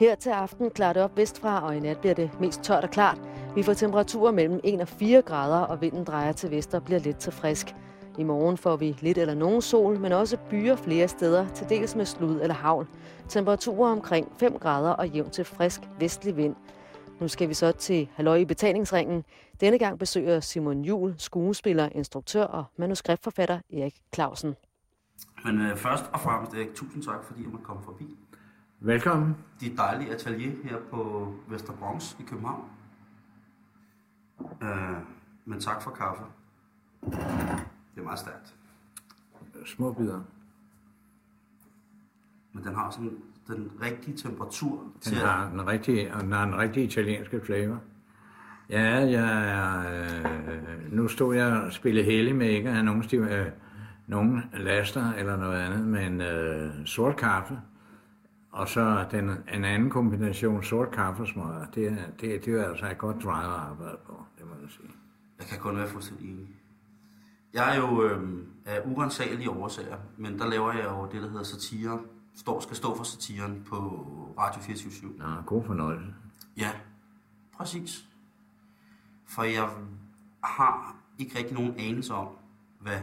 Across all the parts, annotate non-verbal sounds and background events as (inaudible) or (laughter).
Her til aften klarer det op vestfra, og i nat bliver det mest tørt og klart. Vi får temperaturer mellem 1 og 4 grader, og vinden drejer til vest og bliver lidt til frisk. I morgen får vi lidt eller nogen sol, men også byer flere steder, til dels med slud eller havl. Temperaturer omkring 5 grader og jævn til frisk vestlig vind. Nu skal vi så til Halløj i betalingsringen. Denne gang besøger Simon Jul, skuespiller, instruktør og manuskriptforfatter Erik Clausen. Men øh, først og fremmest, Erik, tusind tak, fordi jeg måtte komme forbi. Velkommen. Dit dejlige atelier her på Vesterbronx i København. Øh, men tak for kaffe. Det er meget stærkt. Små bidder. Men den har sådan den rigtige temperatur Den til har den rigtige, og den har den rigtige italienske flavor. Ja, jeg øh, nu stod jeg og spillede heldig med ikke at have nogen, stiv, øh, nogen laster eller noget andet, men øh, sort kaffe, og så den, en anden kombination sort kaffe og smør, det, det, det er altså et godt drive at arbejde på, det må jeg sige. Jeg kan kun være fuldstændig enig. Jeg er jo øh, af urensagelige årsager, men der laver jeg jo det, der hedder satire. Står, skal stå for satiren på Radio 24 Nå, god fornøjelse. Ja, præcis. For jeg har ikke rigtig nogen anelse om, hvad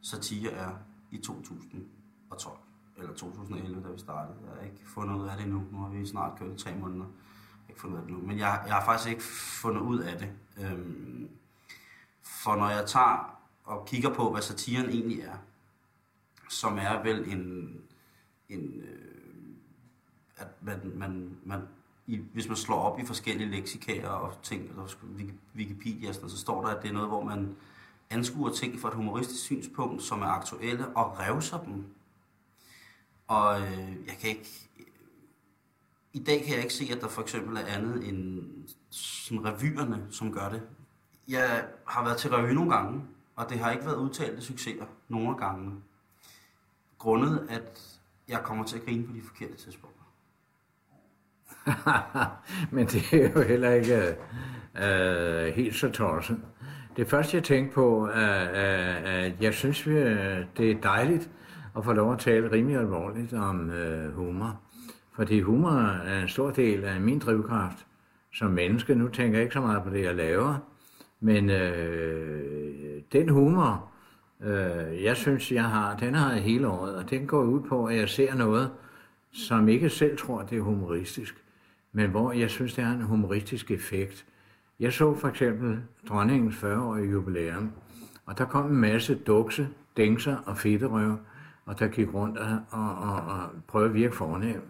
satire er i 2012. Eller 2011, da vi startede. Jeg har ikke fundet ud af det endnu. Nu har vi snart kørt i tre måneder. Jeg har ikke fundet ud af det nu. Men jeg, jeg har faktisk ikke fundet ud af det. Øhm, for når jeg tager og kigger på, hvad satiren egentlig er, som er vel en, en øh, at man, man, man i, hvis man slår op i forskellige leksikaer og ting, eller Wikipedia, Wikipedia, så står der, at det er noget, hvor man anskuer ting fra et humoristisk synspunkt, som er aktuelle, og revser dem. Og øh, jeg kan ikke... I dag kan jeg ikke se, at der for eksempel er andet end sådan revyerne, som gør det. Jeg har været til revy nogle gange, og det har ikke været udtalte succeser nogle af gangene. Grundet, at jeg kommer til at grine på de forkerte tidspunkter. (laughs) Men det er jo heller ikke øh, øh, helt så tosset. Det første, jeg tænkte på, er, at jeg synes, øh, det er dejligt at få lov at tale rimelig alvorligt om øh, humor. Fordi humor er en stor del af min drivkraft som menneske. Nu tænker jeg ikke så meget på det, jeg laver. Men øh, den humor, øh, jeg synes, jeg har, den har jeg hele året. Og den går ud på, at jeg ser noget, som ikke selv tror, det er humoristisk, men hvor jeg synes, det har en humoristisk effekt. Jeg så for eksempel dronningens 40-årige jubilæum, og der kom en masse dukse, dængser og fedterøv, og der gik rundt og, og, og, og prøvede at virke fornem.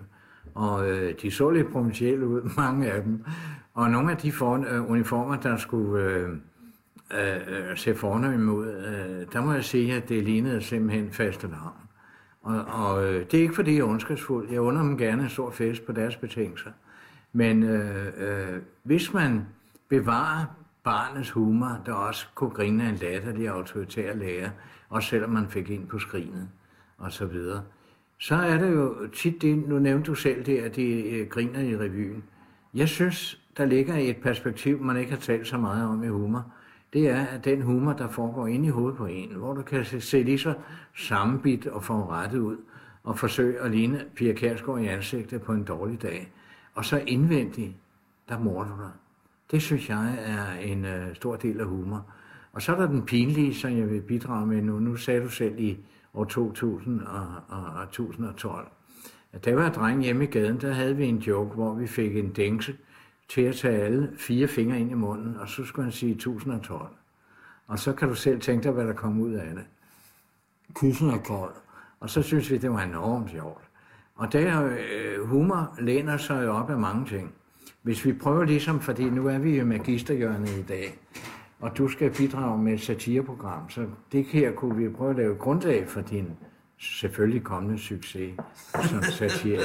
Og øh, de så lidt provincielle ud, (laughs) mange af dem. Og nogle af de for, øh, uniformer, der skulle øh, øh, øh se fornemme ud, øh, der må jeg sige, at det lignede simpelthen faste lavn. Og, og øh, det er ikke fordi, jeg er ondskabsfuld. Jeg under dem gerne en stor fest på deres betingelser. Men øh, øh, hvis man bevarer barnets humor, der også kunne grine af en latterlig autoritær lærer, også selvom man fik ind på skrinet og så videre, så er det jo tit det, nu nævnte du selv det, at de øh, griner i revyen. Jeg synes, der ligger et perspektiv, man ikke har talt så meget om i humor. Det er at den humor, der foregår inde i hovedet på en, hvor du kan se- lige så sammenbit og forurettet ud, og forsøge at ligne Pia Kærsgaard i ansigtet på en dårlig dag. Og så indvendigt, der morder du dig. Det synes jeg er en øh, stor del af humor. Og så er der den pinlige, som jeg vil bidrage med nu. Nu sagde du selv i år 2000 og, og, og 2012. At da jeg var dreng hjemme i gaden, der havde vi en joke, hvor vi fik en dængse til at tage alle fire fingre ind i munden, og så skulle han sige 1012. Og så kan du selv tænke dig, hvad der kom ud af det. Kyssen er kold. Og så synes vi, det var enormt sjovt. Og der øh, humor læner sig jo op af mange ting. Hvis vi prøver ligesom, fordi nu er vi jo magisterhjørnet i dag, og du skal bidrage med et satireprogram, så det her kunne vi prøve at lave grundlag for din selvfølgelig kommende succes som satire.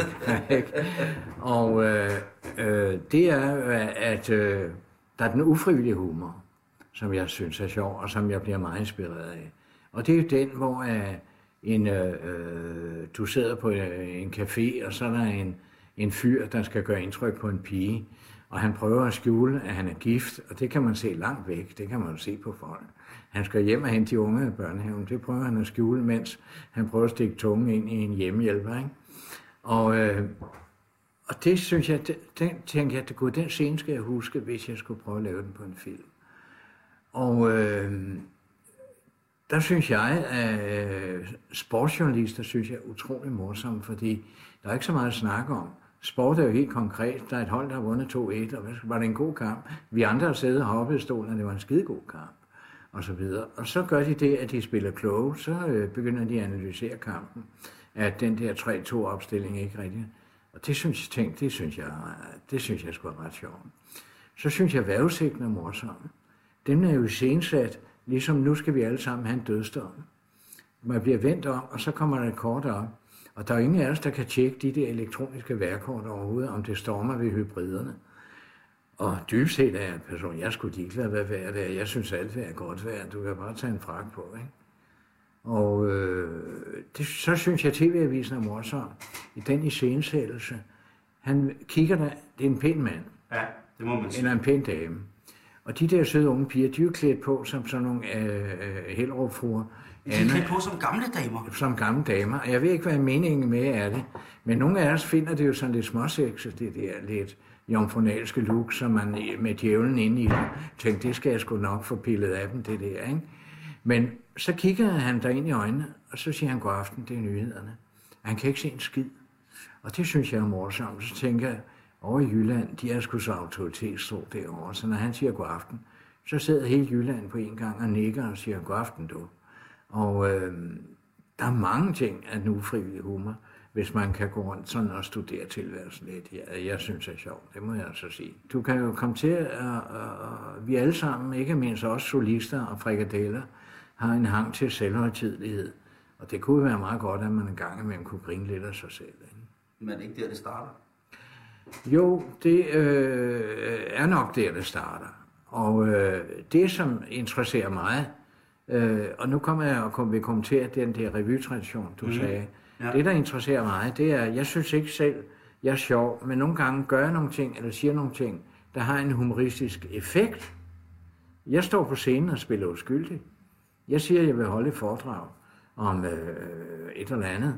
(laughs) og øh, øh, det er, øh, at øh, der er den ufrivillige humor, som jeg synes er sjov, og som jeg bliver meget inspireret af. Og det er jo den, hvor øh, en, øh, øh, du sidder på øh, en café, og så er der en, en fyr, der skal gøre indtryk på en pige, og han prøver at skjule, at han er gift, og det kan man se langt væk, det kan man jo se på folk. Han skal hjem og hente de unge i børnehaven, det prøver han at skjule, mens han prøver at stikke tungen ind i en hjemmehjælper. Ikke? Og øh, og det synes jeg, den, den tænkte jeg, at den scene skal jeg huske, hvis jeg skulle prøve at lave den på en film. Og øh, der synes jeg, at øh, sportsjournalister synes jeg er utrolig morsomme, fordi der er ikke så meget at snakke om. Sport er jo helt konkret. Der er et hold, der har vundet 2-1, og var det en god kamp? Vi andre har siddet og hoppet i stolen, og det var en skidegod kamp. Og så videre. Og så gør de det, at de spiller kloge, så øh, begynder de at analysere kampen. At den der 3-2 opstilling ikke rigtig. Og det synes jeg, tænkte, det synes jeg, det synes jeg skulle ret sjovt. Så synes jeg, at vejrudsigten er morsom. Den er jo sensat, ligesom nu skal vi alle sammen have en dødsdom. Man bliver vendt om, og så kommer der et kort op. Og der er ingen af os, der kan tjekke de der elektroniske værkort overhovedet, om det stormer ved hybriderne. Og dybest set er jeg en person, jeg skulle ligeglad, hvad vejr det er. Jeg synes alt vejr er godt vejr. Du kan bare tage en frak på, ikke? Og øh, det, så synes jeg, at TV-avisen er morsom. I den iscenesættelse. Han kigger der, det er en pæn mand. Ja, det må man sige. Eller en pæn dame. Og de der søde unge piger, de er jo klædt på som sådan nogle øh, øh, helrupfruer. De er klædt på som gamle damer. Som gamle damer. Og jeg ved ikke, hvad meningen med er det. Men nogle af os finder det jo sådan lidt småsexet, det der lidt jomfronalske look, som man med djævlen inde i det tænkte, det skal jeg sgu nok få pillet af dem, det der, ikke? Men så kigger han der ind i øjnene, og så siger han, god aften, det er nyhederne. Han kan ikke se en skid. Og det synes jeg er morsomt. Så tænker jeg, over i Jylland, de er sgu så autoritetstro derovre. Så når han siger god aften, så sidder hele Jylland på en gang og nikker og siger god aften du. Og øh, der er mange ting af den ufrivillige humor, hvis man kan gå rundt sådan og studere tilværelsen lidt. Ja, jeg synes det er sjovt, det må jeg altså sige. Du kan jo komme til, at uh, vi alle sammen, ikke mindst også solister og frikadeller, har en hang til selvhøjtidlighed. Og det kunne være meget godt, at man en gang imellem kunne grine lidt af sig selv. Ikke? Men er det ikke der, det starter? Jo, det øh, er nok der, det starter. Og øh, det, som interesserer mig, øh, og nu kommer jeg og vil kommentere den der revytradition, du mm. sagde. Ja. Det, der interesserer mig, det er, jeg synes ikke selv, jeg er sjov, men nogle gange gør jeg nogle ting, eller siger nogle ting, der har en humoristisk effekt. Jeg står på scenen og spiller uskyldig. Jeg siger, at jeg vil holde et foredrag om øh, et eller andet,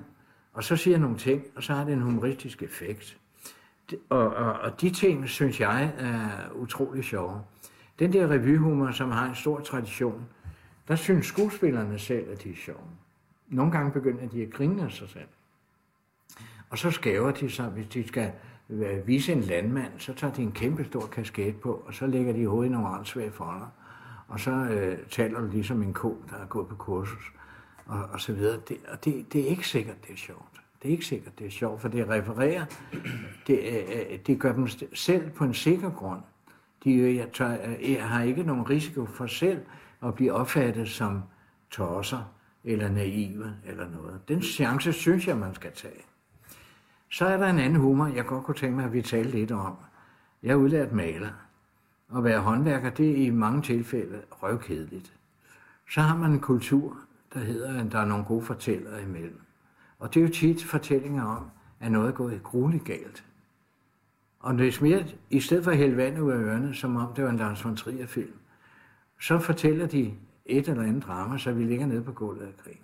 og så siger jeg nogle ting, og så har det en humoristisk effekt. Og, og, og de ting, synes jeg, er utrolig sjove. Den der revyhumor, som har en stor tradition, der synes skuespillerne selv, at de er sjove. Nogle gange begynder de at grine af sig selv. Og så skæver de sig, hvis de skal øh, vise en landmand, så tager de en kæmpe stor kasket på, og så lægger de hovedet i nogle åndssvage folder. Og så øh, taler du ligesom en ko, der er gået på kursus, og, og så videre. Det, og det, det er ikke sikkert, det er sjovt. Det er ikke sikkert, det er sjovt, for det refererer, det, øh, øh det gør dem selv på en sikker grund. De øh, jeg tør, jeg har ikke nogen risiko for selv at blive opfattet som tosser, eller naive, eller noget. Den chance synes jeg, man skal tage. Så er der en anden humor, jeg godt kunne tænke mig, at vi talte lidt om. Jeg er udlært maler. At være håndværker, det er i mange tilfælde røvkedeligt. Så har man en kultur, der hedder, at der er nogle gode fortællere imellem. Og det er jo tit fortællinger om, at noget er gået grueligt galt. Og det mere, i stedet for at hælde vand ud af ørerne, som om det var en Lars von Trier film, så fortæller de et eller andet drama, så vi ligger nede på gulvet af krig.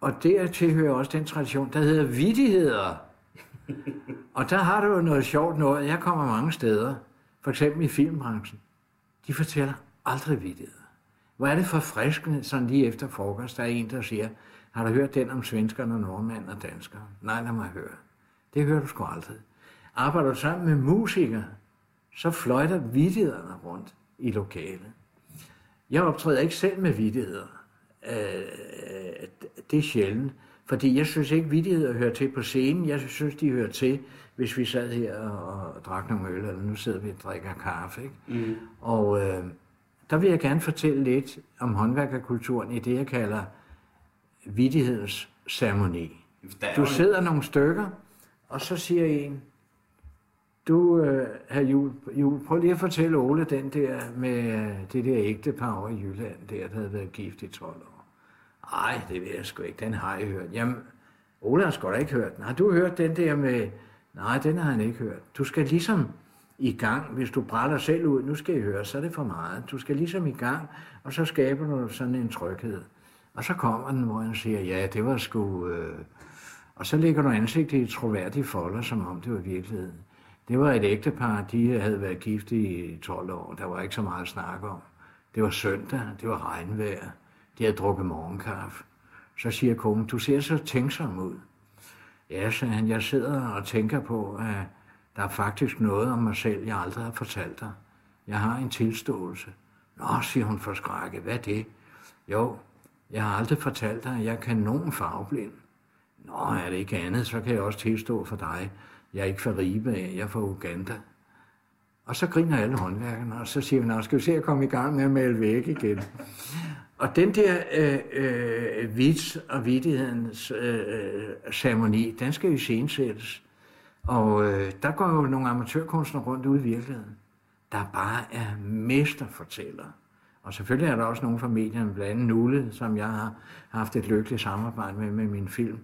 Og dertil tilhører også den tradition, der hedder vidigheder. og der har du jo noget sjovt noget. Jeg kommer mange steder, for eksempel i filmbranchen. De fortæller aldrig vidigheder. Hvor er det forfriskende, sådan lige efter frokost, der er en, der siger, har du hørt den om svenskerne, nordmænd og danskere? Nej, lad mig høre. Det hører du sgu aldrig. Arbejder du sammen med musikere, så fløjter vidighederne rundt i lokalet. Jeg optræder ikke selv med vidigheder. Øh, det er sjældent. Fordi jeg synes ikke, vidigheder hører til på scenen. Jeg synes, de hører til, hvis vi sad her og drak nogle øl, eller nu sidder vi og drikker kaffe. Ikke? Mm. Og øh, der vil jeg gerne fortælle lidt om håndværkerkulturen i det, jeg kalder vidighedens ceremoni. Du sidder nogle stykker, og så siger en, du, øh, herr Jul, Jul, prøv lige at fortælle Ole den der med øh, det der ægtepar over i Jylland, der, der havde været gift i 12 år. Nej, det ved jeg sgu ikke, den har jeg hørt. Jamen, Ole har sgu da ikke hørt. Nej, du hørt den der med... Nej, den har han ikke hørt. Du skal ligesom i gang, hvis du brænder selv ud, nu skal I høre, så er det for meget. Du skal ligesom i gang, og så skaber du sådan en tryghed. Og så kommer den, hvor han siger, ja, det var sgu... Øh... Og så lægger du ansigtet i troværdige folder, som om det var virkeligheden. Det var et ægtepar, de havde været gift i 12 år. Der var ikke så meget at snakke om. Det var søndag, det var regnvejr. De havde drukket morgenkaffe. Så siger konen, du ser så tænksom ud. Ja, sagde han, jeg sidder og tænker på, at der er faktisk noget om mig selv, jeg aldrig har fortalt dig. Jeg har en tilståelse. Nå, siger hun forskrækket, hvad er det? Jo, jeg har aldrig fortalt dig, at jeg kan nogen farveblind. Nå, er det ikke andet, så kan jeg også tilstå for dig. Jeg er ikke fra Ribe jeg er fra Uganda. Og så griner alle håndværkerne, og så siger vi, nå, skal vi se at komme i gang med at male væk igen. Og den der øh, øh, vits og vidtighedens øh, øh, ceremoni, den skal jo scenesættes. Og øh, der går jo nogle amatørkunstnere rundt ude i virkeligheden, der bare er mesterfortællere. Og selvfølgelig er der også nogle fra medierne, blandt andet Nulle, som jeg har haft et lykkeligt samarbejde med med min film.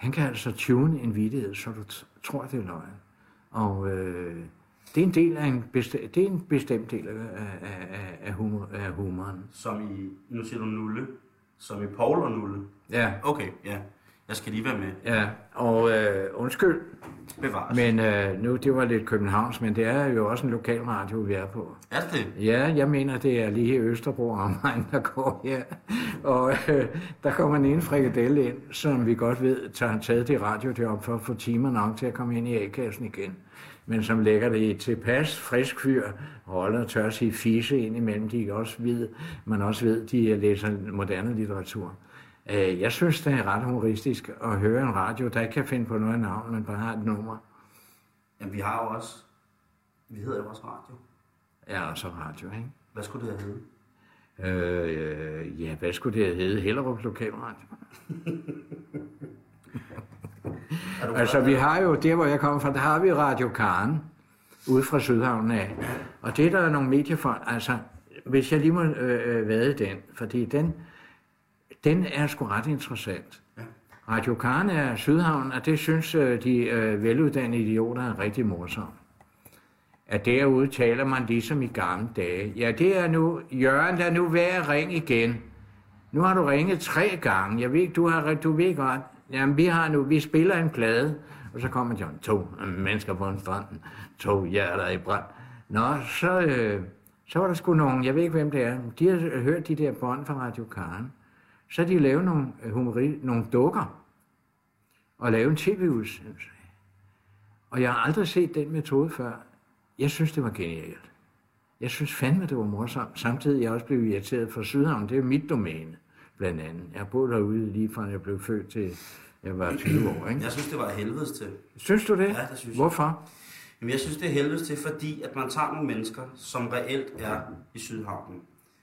Han kan altså tune en vidighed, så du tror, det er løgn. Og øh, det er en del af en bestemt, det er en bestemt del af, af, af, af, humor, af humoren. Som i, nu siger du Nulle, som i Paul og Nulle. Ja. Okay, ja. Jeg skal lige være med. Ja, og øh, undskyld, Bevares. men øh, nu det var lidt Københavns, men det er jo også en lokal radio, vi er på. Er det? Ja, jeg mener, det er lige i Østerbro omegn, der går her. Og øh, der kommer en ene frikadelle ind, som vi godt ved, tager taget det radio deroppe for at få timer nok til at komme ind i A-kassen igen. Men som lægger det i tilpas frisk fyr, holder tør sige fise ind imellem, de også ved, man også ved, de læser moderne litteratur. Øh, Jeg synes, det er ret humoristisk at høre en radio, der ikke kan finde på noget navn, men bare har et nummer. Jamen, vi har jo også... Vi hedder jo også radio. Ja, og så radio, ikke? Hvad skulle det have heddet? Øh, ja, hvad skulle det hedde? Hellerup Lokalradio. (laughs) Er Altså, vi har jo, der hvor jeg kommer fra, der har vi Radio Karen, ude fra Sydhavnen af. Og det er der nogle mediefolk, altså, hvis jeg lige må øh, øh, vade den, fordi den, den er sgu ret interessant. Radio Karen er Sydhavn, og det synes øh, de øh, veluddannede idioter er rigtig morsomt. At derude taler man ligesom i gamle dage. Ja, det er nu, Jørgen, der er nu ved at ringe igen. Nu har du ringet tre gange. Jeg ved ikke, du har, du ved godt. Jamen, vi har nu, vi spiller en plade. Og så kommer John, to mennesker på en strand, to hjerter i brand. Nå, så, øh, så var der sgu nogen, jeg ved ikke, hvem det er. De har hørt de der bånd fra Radio Karen. Så de lavet nogle, øh, humori, nogle dukker. Og lavet en tv-udsendelse. Og jeg har aldrig set den metode før. Jeg synes, det var genialt. Jeg synes fandme, det var morsomt. Samtidig jeg også blevet irriteret for Sydhavn. Det er mit domæne, blandt andet. Jeg har boet derude lige fra jeg blev født til jeg var 20 år. Ikke? Jeg synes, det var helvedes til. Synes du det? Ja, det synes jeg. Hvorfor? Jamen, jeg synes, det er helvedes til, fordi at man tager nogle mennesker, som reelt er i Sydhavnen.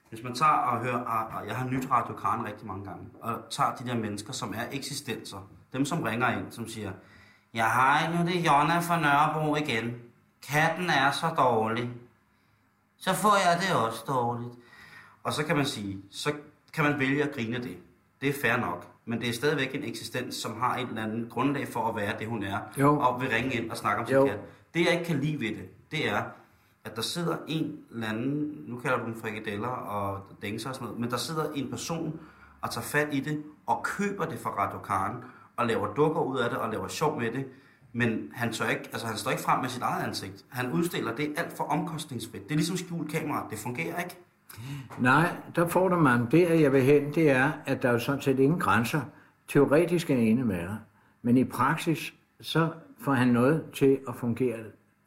Hvis man tager og hører, og- og jeg har nyt Radio Karen rigtig mange gange, og tager de der mennesker, som er eksistenser, dem som ringer ind, som siger, ja hej, nu det Jonna fra Nørrebro igen. Katten er så dårlig. Så får jeg det også dårligt. Og så kan man sige, så kan man vælge at grine det. Det er fair nok. Men det er stadigvæk en eksistens, som har et eller andet grundlag for at være det, hun er. Jo. Og vil ringe ind og snakke om sin Jo. kat. Det, jeg ikke kan lide ved det, det er, at der sidder en eller anden, nu kalder du dem frikadeller og dængser og sådan noget, men der sidder en person og tager fat i det og køber det fra Radio Karen og laver dukker ud af det og laver sjov med det. Men han, tør ikke, altså han står ikke frem med sit eget ansigt. Han udstiller det alt for omkostningsfrit. Det er ligesom skjult kamera. Det fungerer ikke. Nej, der får der man. Det, at jeg vil hen, det er, at der er jo sådan set ingen grænser. Teoretisk er jeg enig med dig. Men i praksis, så får han noget til at fungere,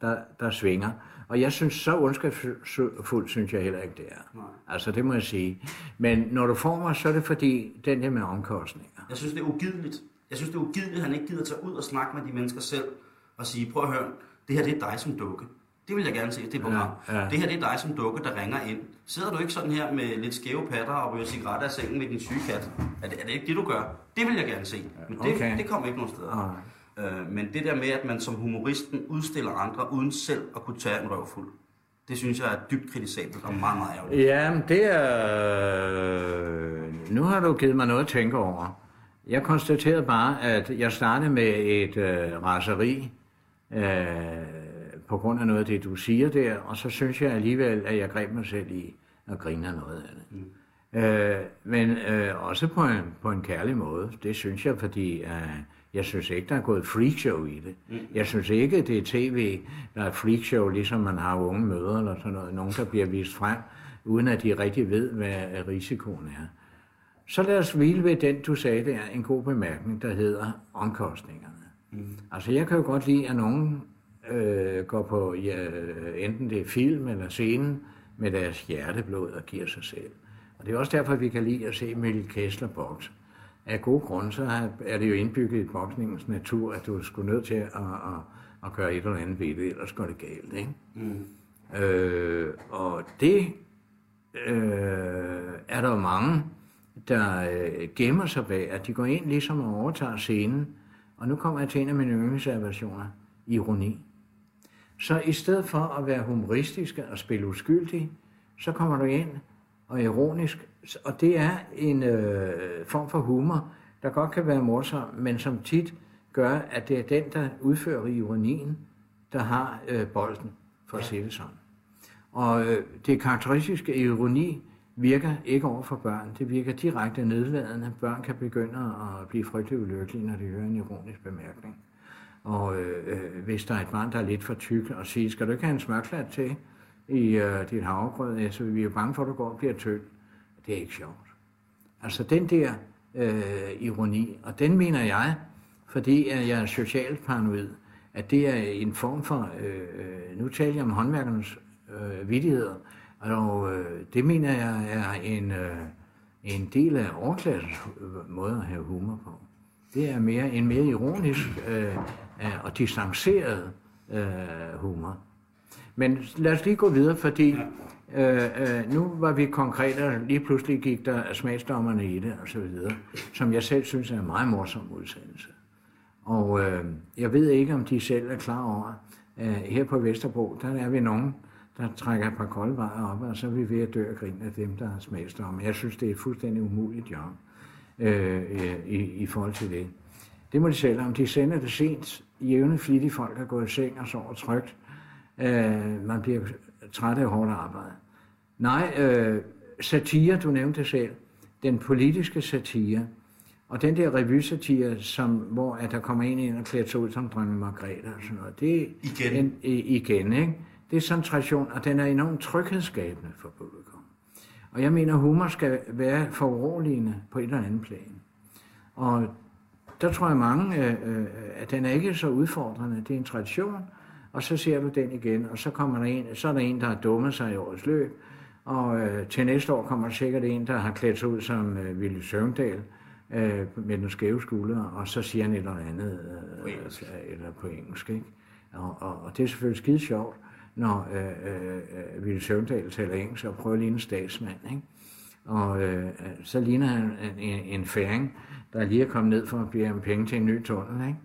der, der svinger. Og jeg synes, så ondskabsfuldt synes jeg heller ikke, det er. Nej. Altså, det må jeg sige. Men når du får mig, så er det fordi, den der med omkostninger. Jeg synes, det er ugideligt. Jeg synes, det er ugideligt, at han ikke gider tage ud og snakke med de mennesker selv og sige, prøv at høre, det her det er dig som dukke. Det vil jeg gerne se, det program. Ja, ja. Det her det er dig som dukke, der ringer ind. Sidder du ikke sådan her med lidt skæve patter og ryger cigaretter af sengen med din syge kat? Er det, er det ikke det, du gør? Det vil jeg gerne se. Men det, Okay. det kommer ikke nogen steder. Nej. Øh, men det der med, at man som humoristen udstiller andre uden selv at kunne tage en røvfuld, det synes jeg er dybt kritisabelt og meget, meget ærgerligt. Ja, men det er... Nu har du givet mig noget at tænke over. Jeg konstaterede bare, at jeg startede med et øh, raseri øh, på grund af noget af det, du siger der, og så synes jeg alligevel, at jeg greb mig selv i at grine af noget af det. Mm. Øh, men øh, også på en, på en kærlig måde. Det synes jeg, fordi øh, Jeg synes ikke, der er gået freakshow i det. Mm. Jeg synes ikke, det er tv, der er freakshow, ligesom man har unge møder eller sådan noget. Nogen, der bliver vist frem, uden at de rigtig ved, hvad risikoen er. Så lad os hvile ved den, du sagde, det er en god bemærkning, der hedder omkostningerne. Mm. Altså, jeg kan jo godt lide, at nogen øh, går på ja, enten det er film eller scenen med deres hjerteblod og giver sig selv. Og det er også derfor, vi kan lide at se Mikkel Kessler bokse. Af gode grunde, så er det jo indbygget i boksningens natur, at du skulle nødt til at, at, at gøre et eller andet ved det, ellers går det galt. Ikke? Mm. Øh, og det øh, er der mange, der øh, gemmer sig bag, at de går ind ligesom og overtager scenen. Og nu kommer jeg til en af mine yndlingsobservationer. Ironi. Så i stedet for at være humoristisk og spille uskyldig, så kommer du ind og ironisk. Og det er en øh, form for humor, der godt kan være morsom, men som tit gør, at det er den, der udfører ironien, der har øh, bolden, for at sige det sådan. Og øh, det karakteristiske ironi virker ikke over for børn. Det virker direkte nedladende. Børn kan begynde at blive frygtelig ulykkelige, når de hører en ironisk bemærkning. Og øh, øh, hvis der er et barn, der er lidt for tyk, og siger, skal du ikke have en smørklat til i øh, dit havregrød, altså så vi er bange for, at du går og bliver tynd. Det er ikke sjovt. Altså den der øh, ironi, og den mener jeg, fordi at jeg er socialt paranoid, at det er en form for, øh, øh nu taler jeg om håndværkernes øh, vidigheder, og øh, det mener jeg er en, øh, en del af overklassens øh, måde at have humor på. Det er mere en mere ironisk øh, øh og distanceret øh, humor. Men lad os lige gå videre, fordi øh, øh, nu var vi konkrete, og lige pludselig gik der smagsdommerne i det, og så videre, som jeg selv synes er en meget morsom udsendelse. Og øh, jeg ved ikke, om de selv er klar over, at her på Vesterbro, der er vi nogen, der trækker et par kolde vejer op, og så er vi ved at dø og grine af dem, der har smagsdommer. Jeg synes, det er et fuldstændig umuligt job øh, øh, i, i forhold til det. Det må de selv om. De sender det sent. Jævne flittige folk er gået i seng og sover trygt. Øh, man bliver træt af hårdt arbejde. Nej, øh, satire, du nævnte selv. Den politiske satire. Og den der revysatire, som, hvor at der kommer en ind og klæder sig ud som dronning Margrethe og sådan noget. Det er igen. En, igen, ikke? Det er sådan en tradition, og den er enormt tryghedsskabende for publikum. Og jeg mener, humor skal være foruroligende på et eller andet plan. Og der tror jeg mange, øh, øh, at den er ikke så udfordrende. Det er en tradition, og så ser du den igen, og så kommer der en, så er der en, der har dummet sig i årets løb, og øh, til næste år kommer der sikkert en, der har klædt sig ud som øh, Ville Søvndal, øh, med den skæve skulder, og så siger han et eller andet, øh, eller på engelsk, ikke? Og, og, og det er selvfølgelig skide sjovt, når øh, øh, Ville Søvndal taler engelsk og prøver at ligne en statsmand, ikke? Og øh, så ligner han en, en, en færing, der lige er kommet ned for at blive en penge til en ny tunnel. Ikke?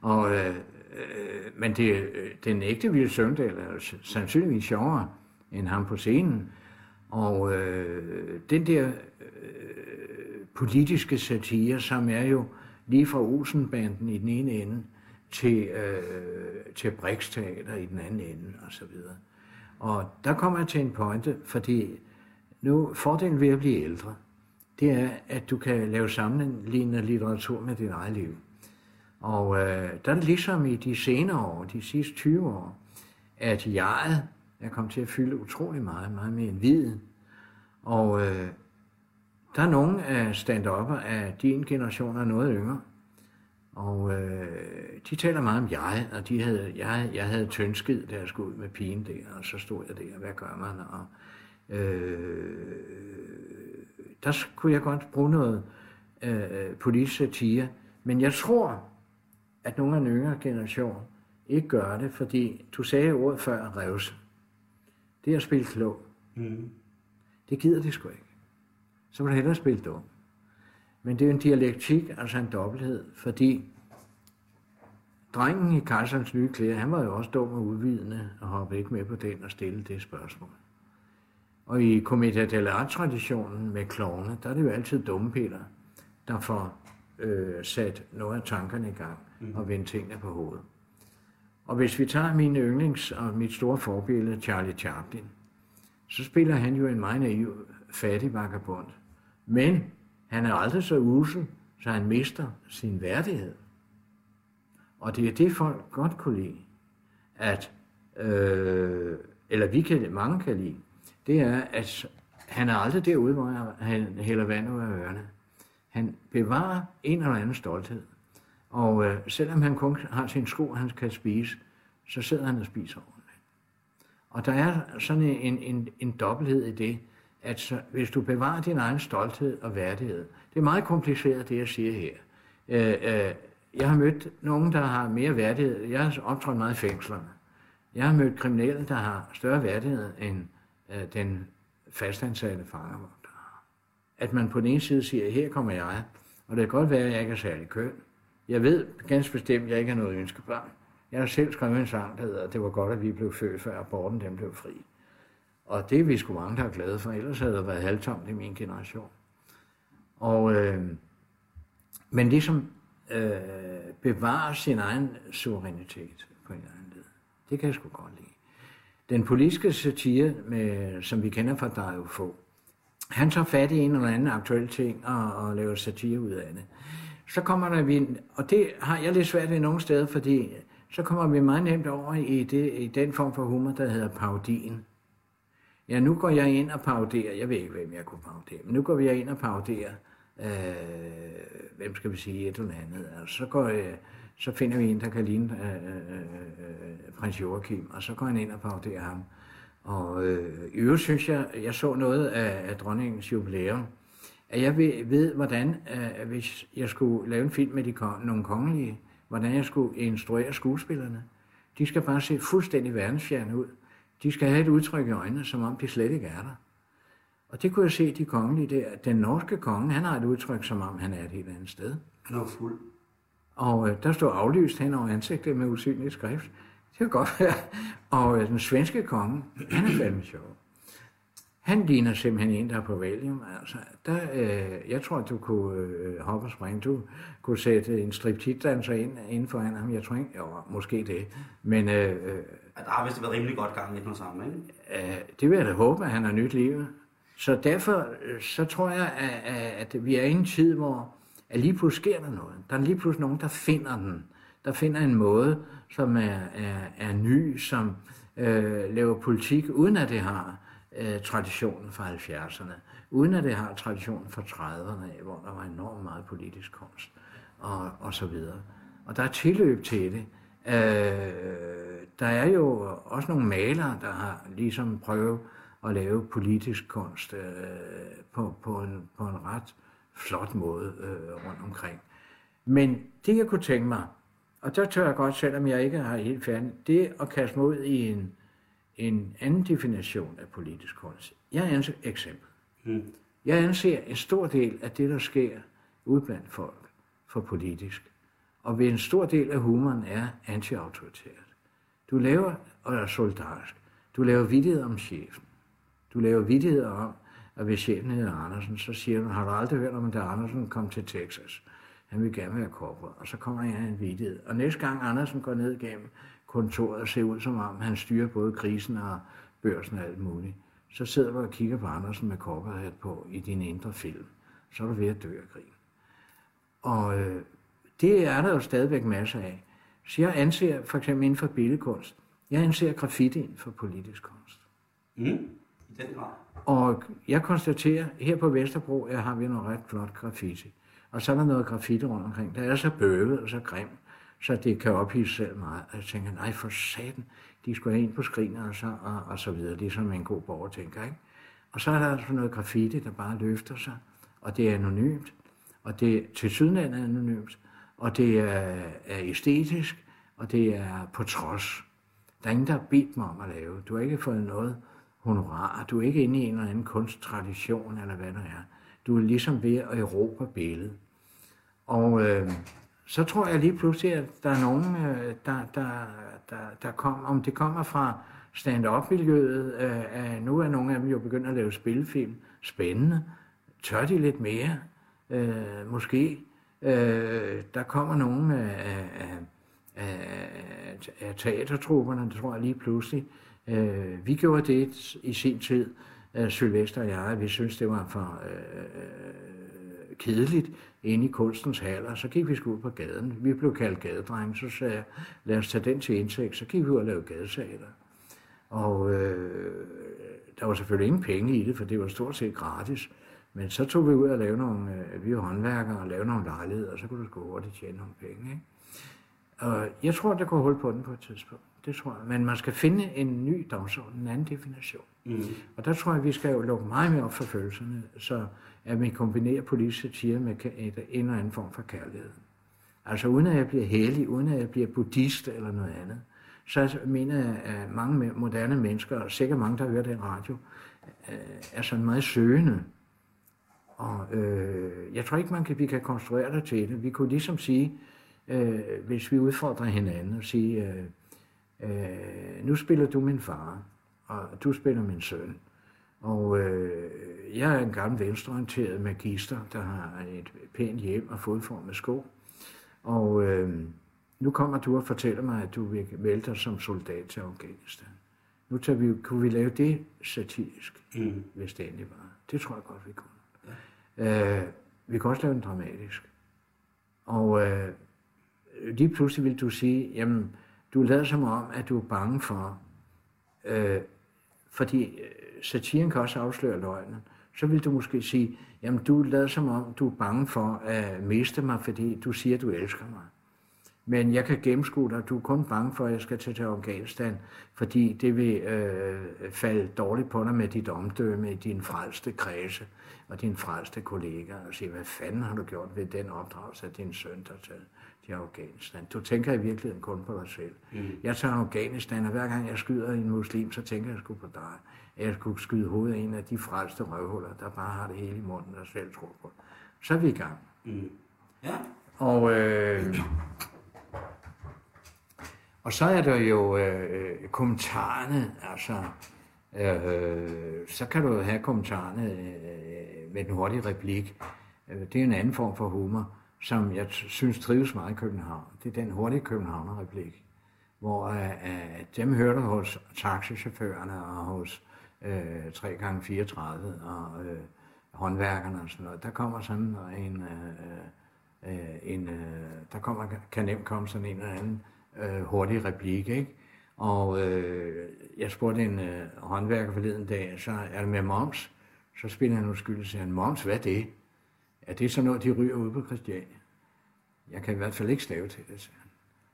Og, øh, øh, men det, øh, den ægte Ville Søndal er sandsynligvis sjovere end ham på scenen. Og øh, den der øh, politiske satire, som er jo lige fra Olsenbanden i den ene ende til, øh, til Brixteater i den anden ende og så videre. Og der kommer jeg til en pointe, fordi nu fordelen ved at blive ældre, det er, at du kan lave sammenlignende litteratur med dit eget liv. Og øh, der er ligesom i de senere år, de sidste 20 år, at jeg er kommet til at fylde utrolig meget, meget mere end viden. Og øh, der er nogle af stand af din generation er noget yngre. Og øh, de taler meget om jeg, og de havde, jeg, jeg havde tønsket, da jeg skulle ud med pigen der, og så stod jeg der, hvad gør man? Og, øh, der kunne jeg godt bruge noget øh, politisk satire. Men jeg tror, at nogle af den yngre generation ikke gør det, fordi du sagde ordet før, revse. Det er at spille klog. Mm. Det gider de sgu ikke. Så vil du hellere spille dum. Men det er en dialektik, altså en dobbelthed, fordi drengen i kejserens nye klæder, han var jo også dum og udvidende og hoppe ikke med på den og stille det spørgsmål. Og i Commedia dell'arte-traditionen med klovne, der er det jo altid dumme Peter, der får øh, sat noget af tankerne i gang mm. og vende tingene på hovedet. Og hvis vi tager min yndlings og mit store forbillede, Charlie Chaplin, så spiller han jo en meget naiv, fattig vagabond. Men han er aldrig så usel, så han mister sin værdighed. Og det er det, folk godt kunne lide, at, øh, eller vi kan, mange kan lide, det er, at han er aldrig derude, hvor han hælder vand ud af ørerne. Han bevarer en eller anden stolthed. Og øh, selvom han kun har sin sko, han kan spise, så sidder han og spiser ordentligt. Og der er sådan en, en, en dobbelthed i det, at så, hvis du bevarer din egen stolthed og værdighed, det er meget kompliceret, det jeg siger her. Øh, øh, jeg har mødt nogen, der har mere værdighed. Jeg har optrådt meget i fængslerne. Jeg har mødt kriminelle, der har større værdighed end øh, den fastansatte fanger. At man på den ene side siger, her kommer jeg, og det kan godt være, at jeg ikke er særlig køn. Jeg ved ganske bestemt, at jeg ikke har noget ønskebarn. Jeg har selv skrevet en sang, der hedder, det var godt, at vi blev født, før aborten dem blev fri. Og det er vi sgu mange, der er glade for, ellers havde det været halvtomt i min generation. Og, øh, men det som øh, bevarer sin egen suverænitet på en eller anden led, det kan jeg sgu godt lide. Den politiske satire, med, som vi kender fra Dario få, han tager fat i en eller anden aktuel ting og, og laver satire ud af det. Så kommer der vi, og det har jeg lidt svært ved nogle steder, fordi så kommer vi meget nemt over i, det, i den form for humor, der hedder parodien. Ja, nu går jeg ind og paroderer, jeg ved ikke, hvem jeg kunne parodere, men nu går vi ind og paroderer, øh, hvem skal vi sige, et eller andet. Og så, går, øh, så finder vi en, der kan ligne øh, øh, øh, prins Joachim, og så går han ind og paroderer ham. Og øh, i øvrigt synes jeg, jeg så noget af, af dronningens jubilæum, at jeg ved, ved hvordan, øh, hvis jeg skulle lave en film med de, nogle kongelige, hvordan jeg skulle instruere skuespillerne. De skal bare se fuldstændig verdensfjerne ud. De skal have et udtryk i øjnene, som om de slet ikke er der. Og det kunne jeg se, de kongelige der. Den norske konge, han har et udtryk, som om han er et helt andet sted. Han er fuld. Og øh, der står aflyst hen over ansigtet med usynlig skrift. Det kan godt være. Og øh, den svenske konge, han er fandme sjov. Han ligner simpelthen en, der er på valium. Altså, der, øh, jeg tror, du kunne øh, hoppe og springe. Du kunne sætte en striptease-danser ind, inden for ham. Jeg tror ikke, jo, måske det. Men, øh, øh, der har vist været rimelig godt gang i den sammen, ikke? Øh, det vil jeg da håbe, at han har nyt liv. Så derfor øh, så tror jeg, at, at vi er i en tid, hvor at lige pludselig sker der noget. Der er lige pludselig nogen, der finder den. Der finder en måde, som er, er, er ny, som øh, laver politik, uden at det har øh, traditionen fra 70'erne, uden at det har traditionen fra 30'erne, hvor der var enormt meget politisk kunst, og, og så videre. Og der er tilløb til det. Øh, der er jo også nogle malere, der har ligesom prøvet at lave politisk kunst øh, på, på, en, på en ret flot måde øh, rundt omkring. Men det, jeg kunne tænke mig, og der tør jeg godt, selvom jeg ikke har helt færdig, det at kaste mig ud i en en anden definition af politisk kunst. Jeg anser eksempel. Mm. Jeg anser en stor del af det, der sker ud blandt folk, for politisk. Og ved en stor del af humoren er anti-autoritært. Du laver, og er solidarisk, du laver vidtighed om chefen. Du laver vidtighed om, at hvis chefen hedder Andersen, så siger du, har du aldrig hørt om, at Andersen kom til Texas? Han vil gerne være korporat. Og så kommer jeg en vidtighed. Og næste gang Andersen går ned igennem kontoret ser ud som om, han styrer både krisen og børsen og alt muligt. Så sidder du og kigger på Andersen med korperhat på i din indre film. Så er du ved at dø af grin. Og øh, det er der jo stadigvæk masser af. Så jeg anser for eksempel inden for billedkunst, jeg anser graffiti for politisk kunst. Mm, i den grad. Og jeg konstaterer, her på Vesterbro jeg har vi noget ret flot graffiti. Og så er der noget graffiti rundt omkring, der er så bøvet og så grimt så det kan ophidse selv meget. Og jeg tænker, nej for satan, de skulle have ind på skrinet og så, og, og så videre. Det er som en god borger tænker, ikke? Og så er der altså noget graffiti, der bare løfter sig, og det er anonymt, og det er til syden er anonymt, og det er, er æstetisk, og det er på trods. Der er ingen, der har bedt mig om at lave. Du har ikke fået noget honorar. Du er ikke inde i en eller anden kunsttradition, eller hvad det er. Du er ligesom ved at erobre billedet. Og øh, så tror jeg lige pludselig, at der er nogen, øh, der, der, der, der kommer, om det kommer fra stand-up-miljøet, øh, nu er nogle af dem jo begyndt at lave spilfilm, spændende, tør de lidt mere, øh, måske. Øh, der kommer nogen af, af, af, af teatertrupperne, det tror jeg lige pludselig. Øh, vi gjorde det i sin tid, øh, Sylvester og jeg, vi synes, det var for øh, øh kedeligt inde i kunstens haller. Så gik vi sgu ud på gaden. Vi blev kaldt gadedrenge, så sagde jeg, lad os tage den til indtægt. Så gik vi ud og lavede gadesaler. Og øh, der var selvfølgelig ingen penge i det, for det var stort set gratis. Men så tog vi ud og lavede nogle, øh, vi var håndværkere og lavede nogle lejligheder, og så kunne du sgu hurtigt tjene nogle penge. Ikke? Og jeg tror, der kunne holde på den på et tidspunkt. Det tror jeg. Men man skal finde en ny dagsorden, en anden definition. Mm. Og der tror jeg, vi skal jo lukke meget mere op for følelserne, så at man kombinerer politisk satire med en eller anden form for kærlighed. Altså uden at jeg bliver hellig, uden at jeg bliver buddhist eller noget andet, så mener jeg, at mange moderne mennesker, og sikkert mange, der hører den radio, øh, er sådan meget søgende. Og øh, jeg tror ikke, man kan, vi kan konstruere det til det. Vi kunne ligesom sige, øh, hvis vi udfordrer hinanden og sige, øh, øh, nu spiller du min far, og du spiller min søn. Og øh, jeg er en gammel venstreorienteret magister, der har et pænt hjem og fodformet sko. Og øh, nu kommer du og fortæller mig, at du vil melde dig som soldat til Afghanistan. Nu tager vi, kunne vi lave det satirisk, mm. hvis det endelig var. Det tror jeg godt, vi kunne. Ja. Øh, vi kan også lave den dramatisk. Og øh, lige pludselig vil du sige, jamen, du lader som om, at du er bange for, øh, fordi øh, satiren kan også afsløre løgnen, så vil du måske sige, jamen du lader som om, du er bange for at miste mig, fordi du siger, du elsker mig. Men jeg kan gennemskue dig, du er kun bange for, at jeg skal tage til Afghanistan, fordi det vil øh, falde dårligt på dig med dit omdømme i din frelste kredse og din frelste kollega, og sige, hvad fanden har du gjort ved den opdragelse af din søn, der taget til Afghanistan. Du tænker i virkeligheden kun på dig selv. Mm. Jeg tager Afghanistan, og hver gang jeg skyder en muslim, så tænker jeg sgu på dig. Jeg skulle skyde hovedet af en af de frelste røvhuller, der bare har det hele i munden og selv tror på. Så er vi i gang. Mm. Ja. Og, øh, og så er der jo øh, kommentarerne, altså, øh, så kan du have kommentarerne øh, med den hurtige replik. Øh, det er en anden form for humor som jeg synes trives meget i København. Det er den hurtige Københavner-replik, hvor uh, uh, dem hører du hos taxichaufførerne og hos øh, 3 gange 34 og øh, håndværkerne og sådan noget. Der kommer sådan en, øh, øh, en øh, der kommer, kan nemt komme sådan en eller anden øh, hurtig replik, ikke? Og øh, jeg spurgte en øh, håndværker forleden dag, så er det med moms? Så spiller han uskyldig og siger, moms, hvad er det? Er det sådan noget, de ryger ud på Christiania? Jeg kan i hvert fald ikke stave til det, siger han.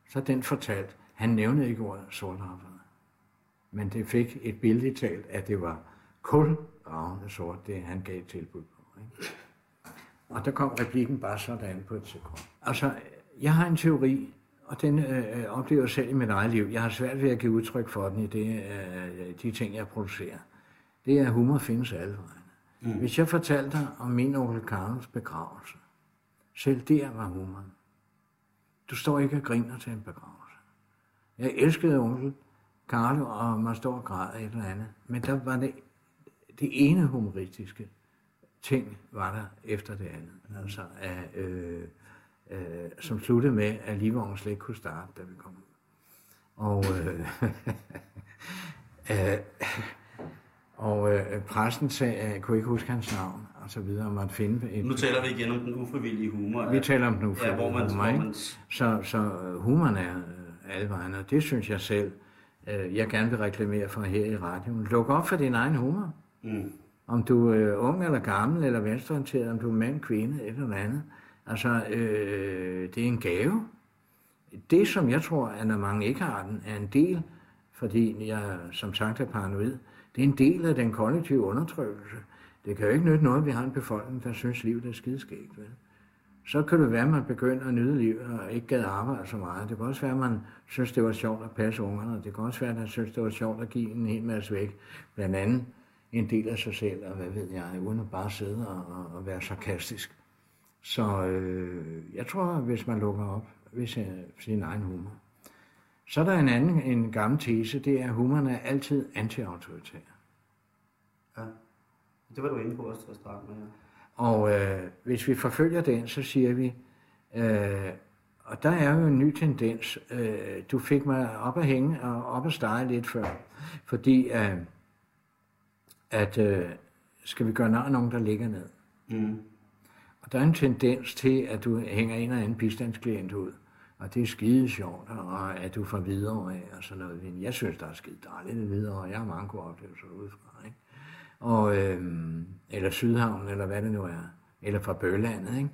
Så den fortalt, han nævnte ikke ordet sorthafferne. Men det fik et billede talt, at det var kul ravende sort, det han gav tilbud på. Ikke? Og der kom replikken bare sådan på et sekund. Altså, jeg har en teori, og den øh, oplever jeg selv i mit eget liv. Jeg har svært ved at give udtryk for den i det, øh, de ting, jeg producerer. Det er, at humor findes alle vejen. Mm. Hvis jeg fortalte dig om min onkel Karls begravelse, selv der var humoren. Du står ikke og griner til en begravelse. Jeg elskede onkel Karl, og man står og græder et eller andet. Men der var det, det ene humoristiske ting, var der efter det andet. Altså, at, øh, øh, som sluttede med, at livvognen slet ikke kunne starte, da vi kom ud. Og øh, (laughs) øh, og øh, præsten sagde, at jeg kunne ikke huske hans navn, og så videre, og måtte finde et... Nu taler vi igen om den ufrivillige humor. Vi taler om den ufrivillige ja, hvor man, humor, ikke? Så, så øh, humoren er øh, alle vegne, og det synes jeg selv, øh, jeg gerne vil reklamere for her i radioen. Luk op for din egen humor. Mm. Om du er ung eller gammel, eller venstreorienteret, om du er mand, kvinde, eller andet. Altså, øh, det er en gave. Det, som jeg tror, at når mange ikke har den, er en del, fordi jeg som sagt er paranoid, det er en del af den kollektive undertrykkelse. Det kan jo ikke nytte noget, at vi har en befolkning, der synes, livet er skideskægt. Vel? Så kan det være, at man begynder at nyde livet og ikke gad arbejde så meget. Det kan også være, at man synes, det var sjovt at passe ungerne. Det kan også være, at man synes, det var sjovt at give en hel masse væk. Blandt andet en del af sig selv, og hvad ved jeg, uden at bare sidde og, og, være sarkastisk. Så øh, jeg tror, hvis man lukker op ved sin, sin egen humor. Så er der en anden, en gammel tese, det er, at humoren er altid anti-autoritær. Ja, det var du inde på også til at starte med. Ja. Og øh, hvis vi forfølger den, så siger vi, øh, og der er jo en ny tendens. Øh, du fik mig op at hænge og op at stege lidt før, fordi øh, at øh, skal vi gøre nær nogen, der ligger ned. Mm. Og der er en tendens til, at du hænger en eller anden bistandsklient ud. Og det er skide sjovt, og at du får videre af og sådan noget. Jeg synes, der er skide dejligt videre, og jeg har mange gode oplevelser udefra. Ikke? Og, øhm, eller Sydhavn, eller hvad det nu er. Eller fra Bølandet, ikke?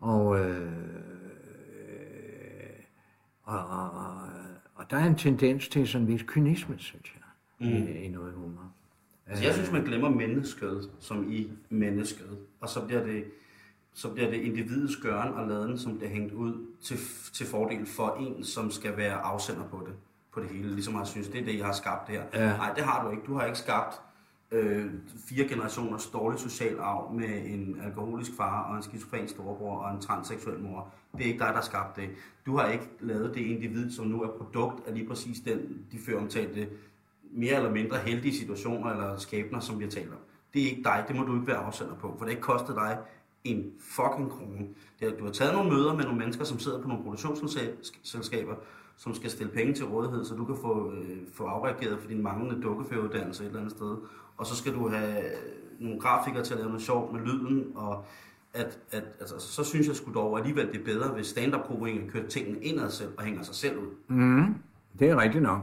Og, øh, og, og, og, og der er en tendens til sådan en vis kynisme, synes jeg, mm. i, i noget humor. Altså, jeg synes, man glemmer mennesket, som i mennesket, og så bliver det, så bliver det individets gøren og laden, som bliver hængt ud til, til fordel for en, som skal være afsender på det, på det hele. Ligesom jeg synes, det er det, jeg har skabt her. Ja. Nej, det har du ikke. Du har ikke skabt øh, fire generationers dårlig social arv med en alkoholisk far og en skizofren storebror og en transseksuel mor. Det er ikke dig, der har skabt det. Du har ikke lavet det individ, som nu er produkt af lige præcis den, de før omtalte mere eller mindre heldige situationer eller skæbner, som vi har talt om. Det er ikke dig, det må du ikke være afsender på, for det har ikke kostet dig en fucking krone. Det er, du har taget nogle møder med nogle mennesker, som sidder på nogle produktionsselskaber, som skal stille penge til rådighed, så du kan få, øh, få afreageret for din manglende dukkeføruddannelse et eller andet sted. Og så skal du have nogle grafikere til at lave noget sjovt med lyden, og at, at, altså, så synes jeg sgu dog alligevel, det er bedre, hvis stand up kører tingene indad selv og hænger sig selv ud. Mm, det er rigtigt nok.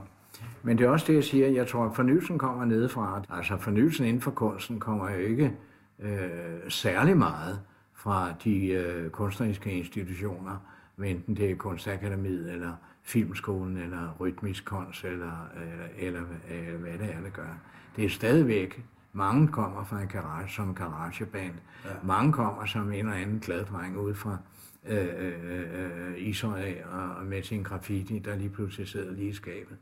Men det er også det, jeg siger. Jeg tror, at fornyelsen kommer nedefra. Altså fornyelsen inden for kunsten kommer jo ikke øh, særlig meget fra de øh, kunstneriske institutioner, enten det er Kunstakademiet, eller Filmskolen, eller Rytmisk Kunst, eller, eller, eller, eller hvad det er, det gør. Det er stadigvæk, mange kommer fra en garage, som garageband. Ja. Mange kommer som en eller anden glad dreng ud fra øh, øh, øh, Ishøj og med sin graffiti, der lige pludselig sidder lige i skabet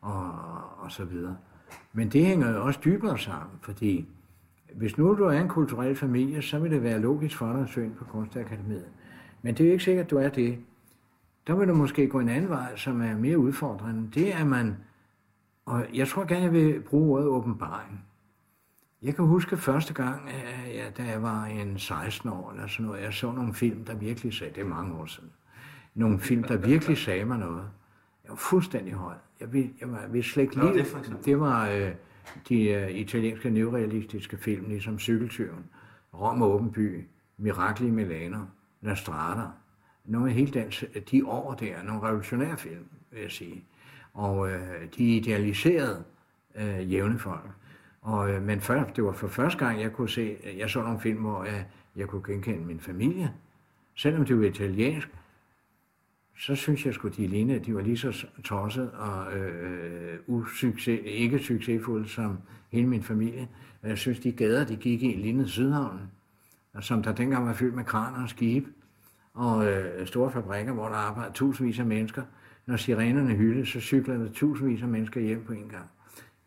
og, og så videre. Men det hænger jo også dybere sammen, fordi hvis nu du er en kulturel familie, så vil det være logisk for dig at søge på Kunstakademiet. Men det er jo ikke sikkert, at du er det. Der vil du måske gå en anden vej, som er mere udfordrende. Det er man, og jeg tror gerne, jeg vil bruge ordet åbenbaring. Jeg kan huske første gang, ja, da jeg var en 16 år eller sådan noget, jeg så nogle film, der virkelig sagde, det er mange år siden, nogle film, der virkelig sagde mig noget. Jeg var fuldstændig høj. Jeg, ved, jeg var, ved slet ikke lige, det, det var øh, de øh, italienske neorealistiske film, ligesom Cykeltyven, Rom og Åben By, Mirakel i Milano, La Strada. Nogle helt dans, de år der, nogle revolutionære film, vil jeg sige. Og øh, de idealiserede øh, jævne folk. Og, øh, men før, det var for første gang, jeg kunne se, øh, jeg så nogle film, hvor jeg, jeg kunne genkende min familie. Selvom det var italiensk, så synes jeg sgu, de lignede, de var lige så tosset og øh, usucces, ikke succesfulde som hele min familie. Jeg synes, de gader, de gik i, lignede Sydhavnen, som der dengang var fyldt med kraner og skibe, og øh, store fabrikker, hvor der arbejder tusindvis af mennesker. Når sirenerne hyldede, så cyklede der tusindvis af mennesker hjem på en gang.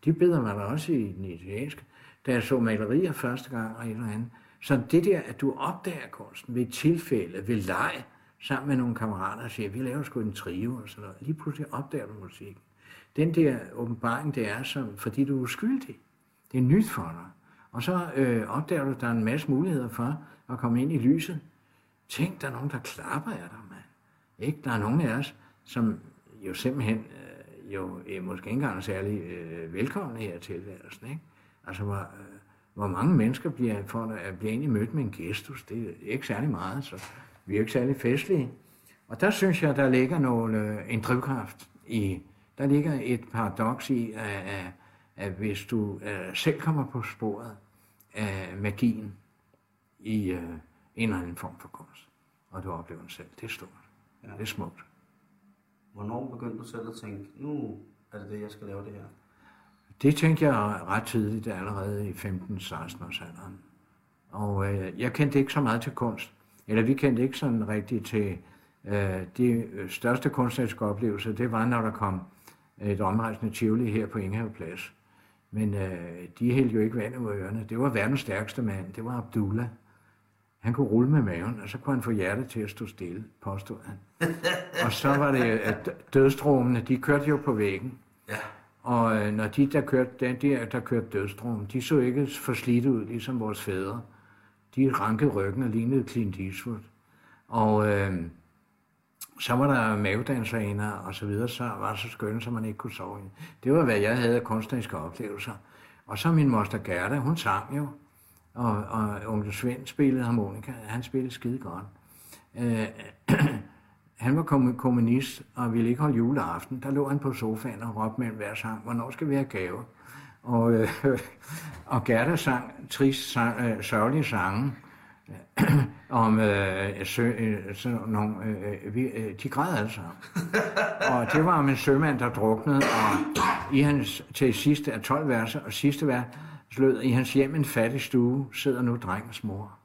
De beder mig da også i den italienske, da jeg så malerier første gang og et eller andet. Så det der, at du opdager kunsten ved tilfælde, ved leg, sammen med nogle kammerater og siger, vi laver sgu en trio og sådan noget. Lige pludselig opdager du musikken. Den der åbenbaring, det er som, fordi du er uskyldig. Det er nyt for dig. Og så øh, opdager du, at der er en masse muligheder for at komme ind i lyset. Tænk, der er nogen, der klapper af dig, mand. Ikke? Der er nogen af os, som jo simpelthen øh, jo øh, måske ikke engang er særlig øh, velkomne her til tilværelsen. Ikke? Altså, hvor, øh, hvor mange mennesker bliver, for at øh, blive egentlig mødt med en gestus, det er ikke særlig meget, så vi er ikke særlig festlige. Og der synes jeg, der ligger nogle, øh, en drivkraft i, der ligger et paradoks i, at, at, at hvis du uh, selv kommer på sporet af magien i uh, en eller anden form for kunst, og du oplever den selv, det er stort. Ja. Det er smukt. Hvornår begyndte du selv at tænke, nu er det det, jeg skal lave det her? Det tænkte jeg ret tidligt, allerede i 15-16 års alderen. Og øh, jeg kendte ikke så meget til kunst eller vi kendte ikke sådan rigtigt til øh, de største kunstneriske oplevelser, det var, når der kom et omrejsende Tivoli her på Plads. Men øh, de hældte jo ikke vand ud ørerne. Det var verdens stærkeste mand, det var Abdullah. Han kunne rulle med maven, og så kunne han få hjertet til at stå stille, påstod han. (laughs) og så var det, at dødstromene, de kørte jo på væggen. Ja. Og øh, når de, der kørte, der, der, der kørte dødstrom, de så ikke for slidt ud, ligesom vores fædre de rankede ryggen og lignede Clint Eastwood. Og øh, så var der mavedanserinder og så videre, så var det så skønne, som man ikke kunne sove i. Det var, hvad jeg havde af kunstneriske oplevelser. Og så min moster Gerda, hun sang jo. Og, og onkel Svend spillede harmonika. Han spillede skide godt. Øh, (clears throat) han var kommunist og ville ikke holde juleaften. Der lå han på sofaen og råbte mellem hver sang, hvornår skal vi have gave? Og, øh, (laughs) og Gerda sang trist, sang, øh, sørgelige sange (clears throat) om øh, sø, øh, sådan nogle, øh, vi, øh, de græd alle sammen. (laughs) og det var om en sømand, der druknede, og i hans, til sidste af 12 verser, og sidste vers slød i hans hjem en fattig stue, sidder nu drengens mor.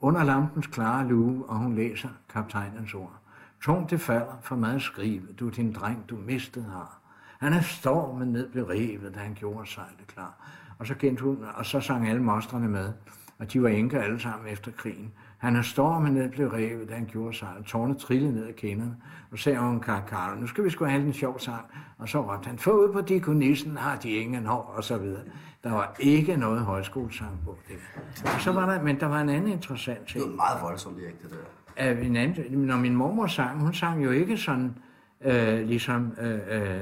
Under lampens klare lue, og hun læser kaptajnens ord. Tungt det falder for meget skrive, du din dreng, du mistet har. Han er stormen ned blev revet, da han gjorde sig det klar. Og så, hun, og så sang alle mostrene med, og de var enker alle sammen efter krigen. Han er stormen ned blev revet, da han gjorde sig, og tårnet trillede ned af kinderne. Og sagde hun, Karl, nu skal vi sgu have en sjov sang. Og så råbte han, få ud på dikonissen, har de ingen hår, og så videre. Der var ikke noget højskolesang på det. Og så var der, men der var en anden interessant ting. Det var meget voldsomt, ikke, det der af en anden, når min mormor sang, hun sang jo ikke sådan, øh, ligesom, øh, øh,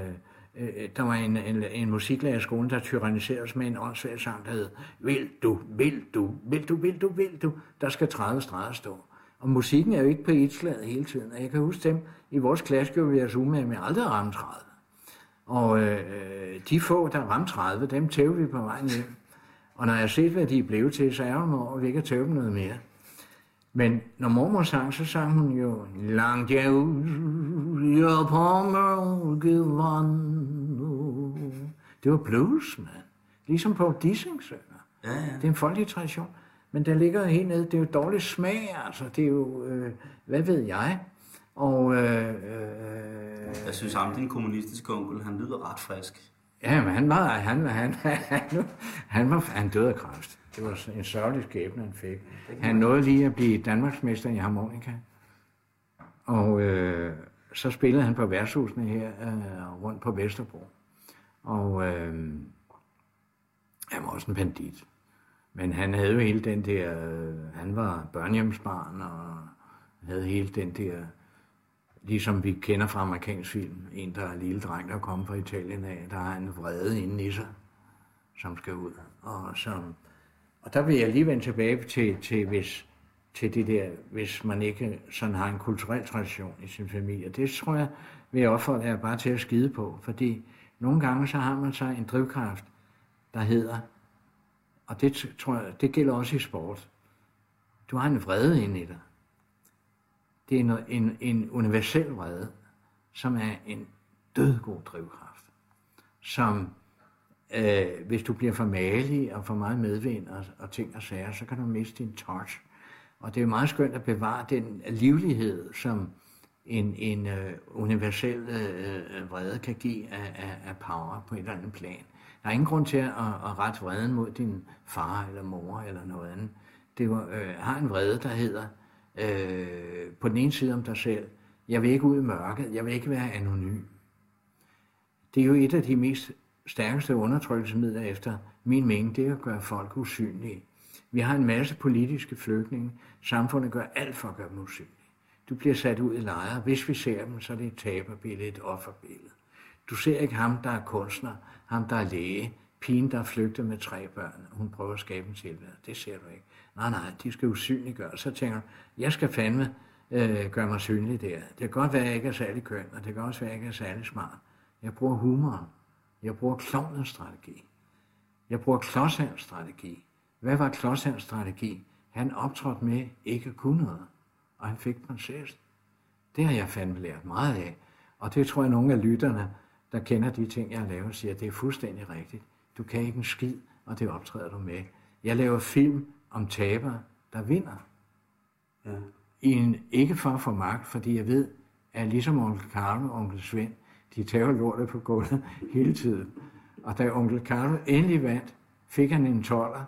øh, der var en, en, en musiklærer i skolen, der tyranniserede os med en åndssvær sang, der hed, vil du, vil du, vil du, vil du, vil du, der skal 30 streger stå. Og musikken er jo ikke på et slag hele tiden, og jeg kan huske dem, i vores klasse gjorde vi os umage med aldrig ramme 30. Og øh, de få, der ramte 30, dem tævde vi på vejen hjem. Og når jeg har set, hvad de er blevet til, så er jeg over, at vi ikke har tævet dem noget mere. Men når mormor sang, så sang hun jo Langt jeg ud på mørke vand. Det var blues, man. Ligesom på Dissing synger. Ja, ja. Det er en folkelig tradition. Men der ligger helt nede, det er jo dårlig smag, altså. Det er jo, øh, hvad ved jeg? Og, øh, øh, jeg synes, at din kommunistiske onkel, han lyder ret frisk. Ja, men han var, han, han, han, han, han, var, han døde af kræft. Det var en sørgelig skæbne, han fik. Han nåede lige at blive Danmarksmester i harmonika. Og øh, så spillede han på værtshusene her øh, rundt på Vesterbro. Og øh, han var også en bandit. Men han havde jo hele den der... Øh, han var børnehjemsbarn og havde hele den der... Ligesom vi kender fra amerikansk film. En, der er en lille dreng, der kommer fra Italien af. Der har en vrede inde i sig, som skal ud. Og som og der vil jeg lige vende tilbage til, til, hvis, til det der, hvis man ikke sådan har en kulturel tradition i sin familie. Det tror jeg, vil jeg opfordre jer bare til at skide på, fordi nogle gange så har man så en drivkraft, der hedder, og det tror jeg, det gælder også i sport, du har en vrede inde i dig. Det er en, en, en universel vrede, som er en dødgod drivkraft, som øh, hvis du bliver for malig og for meget medvind og, og ting og sager, så kan du miste din touch. Og det er meget skønt at bevare den livlighed, som en, en øh, universel øh, øh vrede kan give af, af, af power på et eller andet plan. Der er ingen grund til at, at rette vreden mod din far eller mor eller noget andet. Det var, øh, har en vrede, der hedder øh, på den ene side om dig selv, jeg vil ikke ud i mørket, jeg vil ikke være anonym. Det er jo et af de mest stærkeste undertrykkelsesmidler efter min mening, det er at gøre folk usynlige. Vi har en masse politiske flygtninge. Samfundet gør alt for at gøre dem usynlige. Du bliver sat ud i lejre. Hvis vi ser dem, så er det et taberbillede, et offerbillede. Du ser ikke ham, der er kunstner, ham, der er læge, pigen, der er flygtet med tre børn. Hun prøver at skabe en tilværelse. Det ser du ikke. Nej, nej, de skal usynliggøre. Så tænker du, jeg skal fandme øh, gøre mig synlig der. Det kan godt være, at jeg ikke er særlig køn, og det kan også være, at jeg ikke er særlig smart. Jeg bruger humoren. Jeg bruger klovnens strategi. Jeg bruger Klodshands strategi. Hvad var Klodshands strategi? Han optrådte med ikke at kunne noget, og han fik prinsessen. Det har jeg fandme lært meget af, og det tror jeg, nogle af lytterne, der kender de ting, jeg har lavet, siger, at det er fuldstændig rigtigt. Du kan ikke en skid, og det optræder du med. Jeg laver film om tabere, der vinder. Ja. I en, ikke for at få magt, fordi jeg ved, at ligesom onkel Karl og onkel Svend, de tager lortet på gulvet hele tiden. Og da onkel Carlo endelig vandt, fik han en toller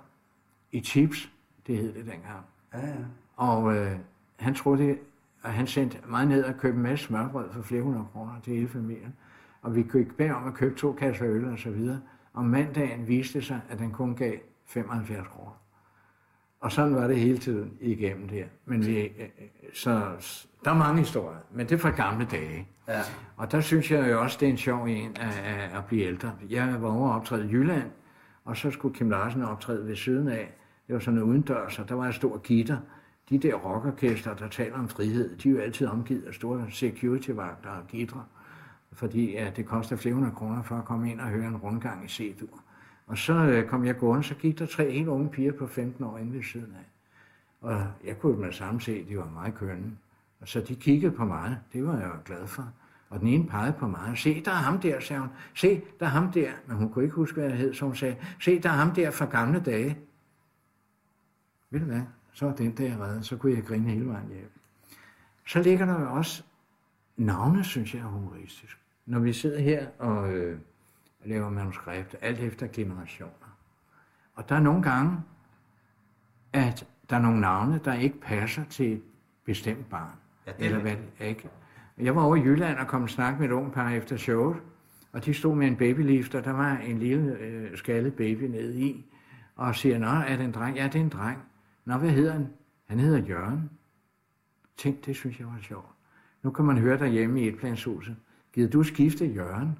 i chips, det hed det dengang. Ja, ja. Og øh, han troede det, og han sendte mig ned og købte en masse smørbrød for flere hundrede kroner til hele familien. Og vi gik bag om at købe to kasser øl og så videre. Og mandagen viste sig, at den kun gav 75 kroner. Og sådan var det hele tiden igennem der. Men vi, øh, så, der er mange historier, men det er fra gamle dage. Ja. Og der synes jeg jo også, det er en sjov en at, at, blive ældre. Jeg var over optræde i Jylland, og så skulle Kim Larsen optræde ved siden af Det var sådan udendørs, og der var en stor gitter. De der rockorkester, der taler om frihed, de er jo altid omgivet af store security-vagter og gitre, fordi ja, det koster flere hundrede kroner for at komme ind og høre en rundgang i C-dur. Og så øh, kom jeg gående, så gik der tre helt unge piger på 15 år inde ved siden af. Og jeg kunne med samme se, at de var meget kønne. Og så de kiggede på mig. Det var jeg jo glad for. Og den ene pegede på mig. Se, der er ham der, sagde hun. Se, der er ham der. Men hun kunne ikke huske, hvad jeg hed, så hun sagde. Se, der er ham der fra gamle dage. Ved du hvad? Så er den der reddet. Så kunne jeg grine hele vejen hjem. Så ligger der jo også navne, synes jeg er humoristisk. Når vi sidder her og øh, laver manuskript, alt efter generationer. Og der er nogle gange, at der er nogle navne, der ikke passer til et bestemt barn. Ja, det er eller hvad det ikke. Jeg var over i Jylland og kom og snakke med et ung par efter showet, og de stod med en babylift, og der var en lille øh, skaldet baby nede i, og siger, nå, er det en dreng? Ja, det er en dreng. Nå, hvad hedder han? Han hedder Jørgen. Tænk, det synes jeg var sjovt. Nu kan man høre derhjemme i et planshuset. Gider du skifte Jørgen?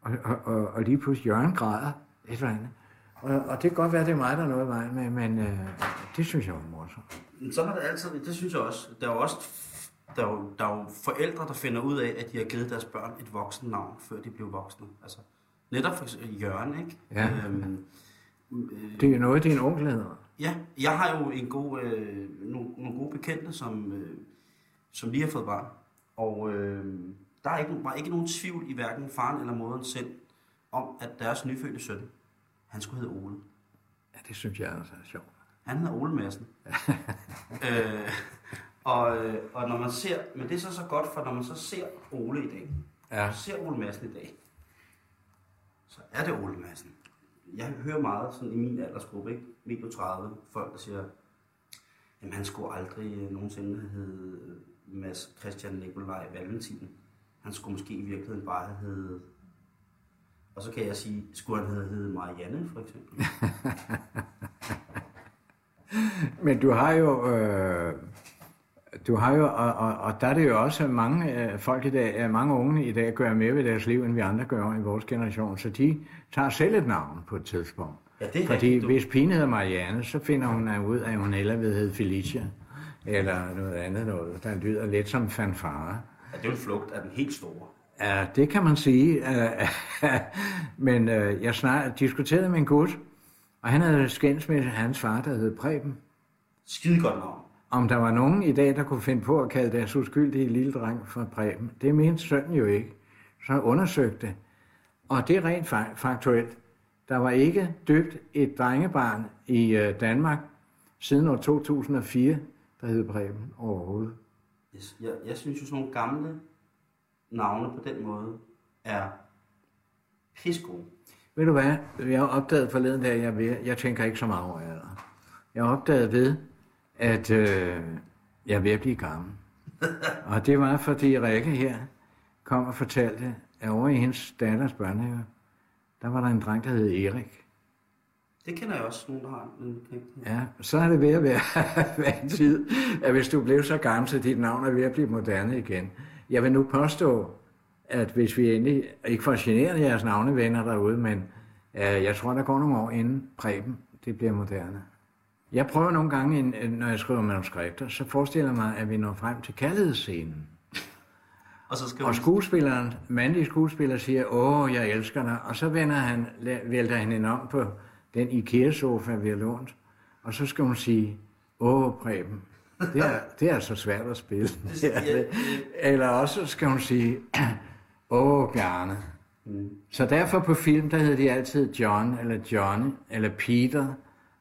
Og, og, og, og lige pludselig Jørgen græder et eller andet. Og, og det kan godt være, det er mig, der er noget i vejen med, men øh, det synes jeg var morsomt. Sådan er det altid, det synes jeg også. Der er jo også der er jo, der er jo forældre, der finder ud af, at de har givet deres børn et voksen navn, før de blev voksne. Altså, netop for eksempel Jørgen, ikke? Ja. Øhm, Det er noget, din onkel hedder. ja, jeg har jo en god, øh, nogle, nogle gode bekendte, som, øh, som lige har fået barn. Og øh, der er ikke, var ikke nogen tvivl i hverken faren eller moderen selv, om at deres nyfødte søn, han skulle hedde Ole. Ja, det synes jeg altså er sjovt. Han hedder Ole Madsen. (laughs) øh, og, øh, og når man ser, men det er så så godt, for når man så ser Ole i dag, Ja. ser Ole Madsen i dag, så er det Ole Madsen. Jeg hører meget sådan i min aldersgruppe, ikke? Medio 30, folk der siger, jamen han skulle aldrig nogensinde hedde Mads Christian Nikolaj Valentin. Han skulle måske i virkeligheden bare have heddet og så kan jeg sige, skulle han have heddet Marianne, for eksempel? (laughs) Men du har jo, øh, du har jo, og, og, og der er det jo også mange øh, folk i dag, øh, mange unge i dag gør mere ved deres liv, end vi andre gør i vores generation, så de tager selv et navn på et tidspunkt. Ja, det er Fordi rigtigt, du. hvis pigen hedder Marianne, så finder hun ud af, at hun hellere vil hedde Felicia, eller noget andet noget, der lyder lidt som fanfare. Ja, det er jo en flugt af den helt store. Ja, det kan man sige. (laughs) Men øh, jeg snart diskuterede med en gut, og han havde skændt med hans far, der hed Preben, Skide godt navn. om der var nogen i dag, der kunne finde på at kalde deres uskyldige lille dreng for Preben. Det mente sønnen jo ikke. Så han undersøgte. Og det er rent fa- faktuelt. Der var ikke døbt et drengebarn i øh, Danmark siden år 2004, der hed Preben overhovedet. Jeg, jeg, synes jo, sådan nogle gamle navne på den måde er pissegode. Ved du hvad? Jeg har opdaget forleden dag, jeg, ved, jeg tænker ikke så meget over alder. Jeg har opdaget ved, at øh, jeg er ved at blive gammel. (laughs) og det var, fordi Rikke her kom og fortalte, at over i hendes datters børnehave, der var der en dreng, der hed Erik. Det kender jeg også, nogen der har en. Ja, så er det ved at være, (laughs) være en tid, at hvis du blev så gammel, så dit navn er ved at blive moderne igen. Jeg vil nu påstå, at hvis vi endelig, ikke for at genere jeres navnevenner derude, men øh, jeg tror, der går nogle år inden Preben, det bliver moderne. Jeg prøver nogle gange, når jeg skriver manuskripter, så forestiller jeg mig, at vi når frem til kærlighedsscenen. Og så skal Og skuespilleren, mandlige skuespiller siger, åh, jeg elsker dig. Og så vender han, vælter han hende om på den IKEA-sofa, vi har lånt. Og så skal hun sige, åh, Preben, det er, det er så svært at spille. (laughs) ja, Eller også skal hun sige, (clears throat) åh, Bjarne. Så derfor på film, der hedder de altid John, eller Johnny, eller Peter,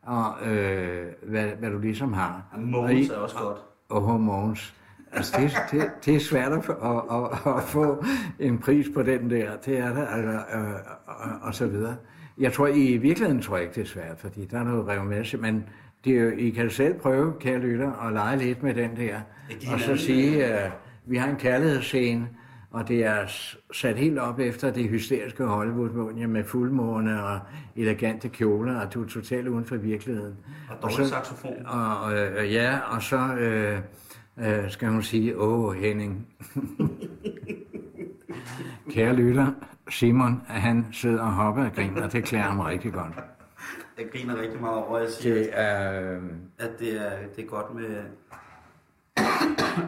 og øh, hvad, hvad du ligesom har. Mogens er også godt. og hormones. Altså, det, det, det er svært at, få- at, at, at få en pris på den der. Det er der, altså, øh, og, og så videre. Jeg tror, i virkeligheden tror jeg ikke, det er svært, fordi der er noget revmæssigt, men det er jo, I kan selv prøve, kære lytter, at lege lidt med den der. Og så sige, at vi har en kærlighedsscene, og det er sat helt op efter det hysteriske hollywood med fuldmåne og elegante kjoler, og du er totalt uden for virkeligheden. Og dårlig så- saxofon. og, øh, ja, og så øh, øh, skal hun sige, åh Henning. (laughs) Kære lytter, Simon, han sidder og hopper og griner, og det klæder ham rigtig godt. jeg griner rigtig meget over, at jeg siger, Det er... at det er, det er godt med...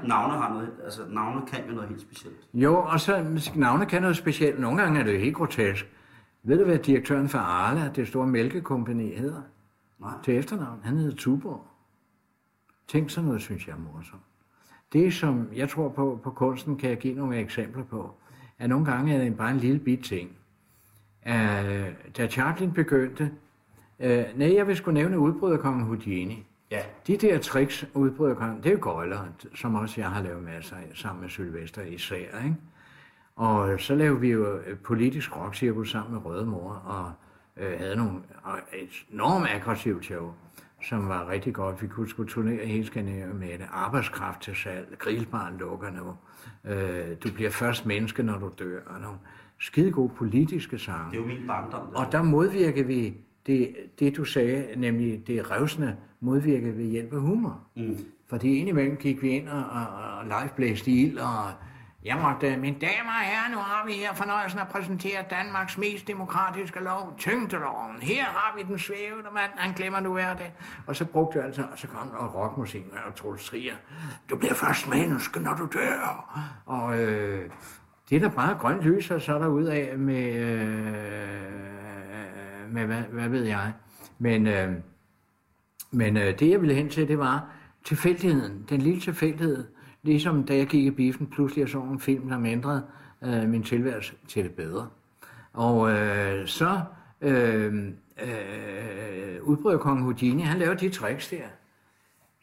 navne har noget, altså navne kan jo noget helt specielt. Jo, og så navne kan noget specielt. Nogle gange er det helt grotesk. Ved du, hvad direktøren for Arla, det store mælkekompani, hedder? Nej. Til efternavn. Han hedder Tuborg. Tænk sådan noget, synes jeg er morsomt. Det, som jeg tror på på kunsten, kan jeg give nogle eksempler på. At nogle gange er bare en lille bit ting. Uh, da Chaplin begyndte, uh, nej, jeg vil skulle nævne udbryderkongen Houdini. Ja. De der tricks, udbryderkongen, det er jo gøjler, som også jeg har lavet masser af, sammen med Sylvester især, ikke? Og så lavede vi jo øh, politisk rockcirkus sammen med Røde Mor, og øh, havde nogle og et enormt aggressivt show, som var rigtig godt. Vi kunne skulle turnere hele Skandinavien med det. Arbejdskraft til salg, grillbaren lukker nu. Øh, du bliver først menneske, når du dør. Og nogle skide gode politiske sange. Det er jo min barndom. Og der modvirker vi det, det, du sagde, nemlig det revsende, modvirker ved hjælp af humor. Mm. Fordi indimellem gik vi ind og, og, og live blæste ild, og Jamen, øh, mine damer og herrer, nu har vi her fornøjelsen at præsentere Danmarks mest demokratiske lov, tyngdeloven. Her har vi den svævende mand, han glemmer nu hver dag. Og så brugte jeg altså, og så kom der rockmusik, og Troels Trier, du bliver først menneske, når du dør. Og øh, det er der bare grønt lys, og så er der ud af med, øh, med hvad, hvad ved jeg. Men, øh, men øh, det jeg ville hen til, det var tilfældigheden, den lille tilfældighed. Ligesom da jeg gik i biffen, pludselig jeg så en film, der ændrede øh, min tilværelse til det bedre. Og øh, så øh, øh, udbryder kong Houdini, han laver de tricks der.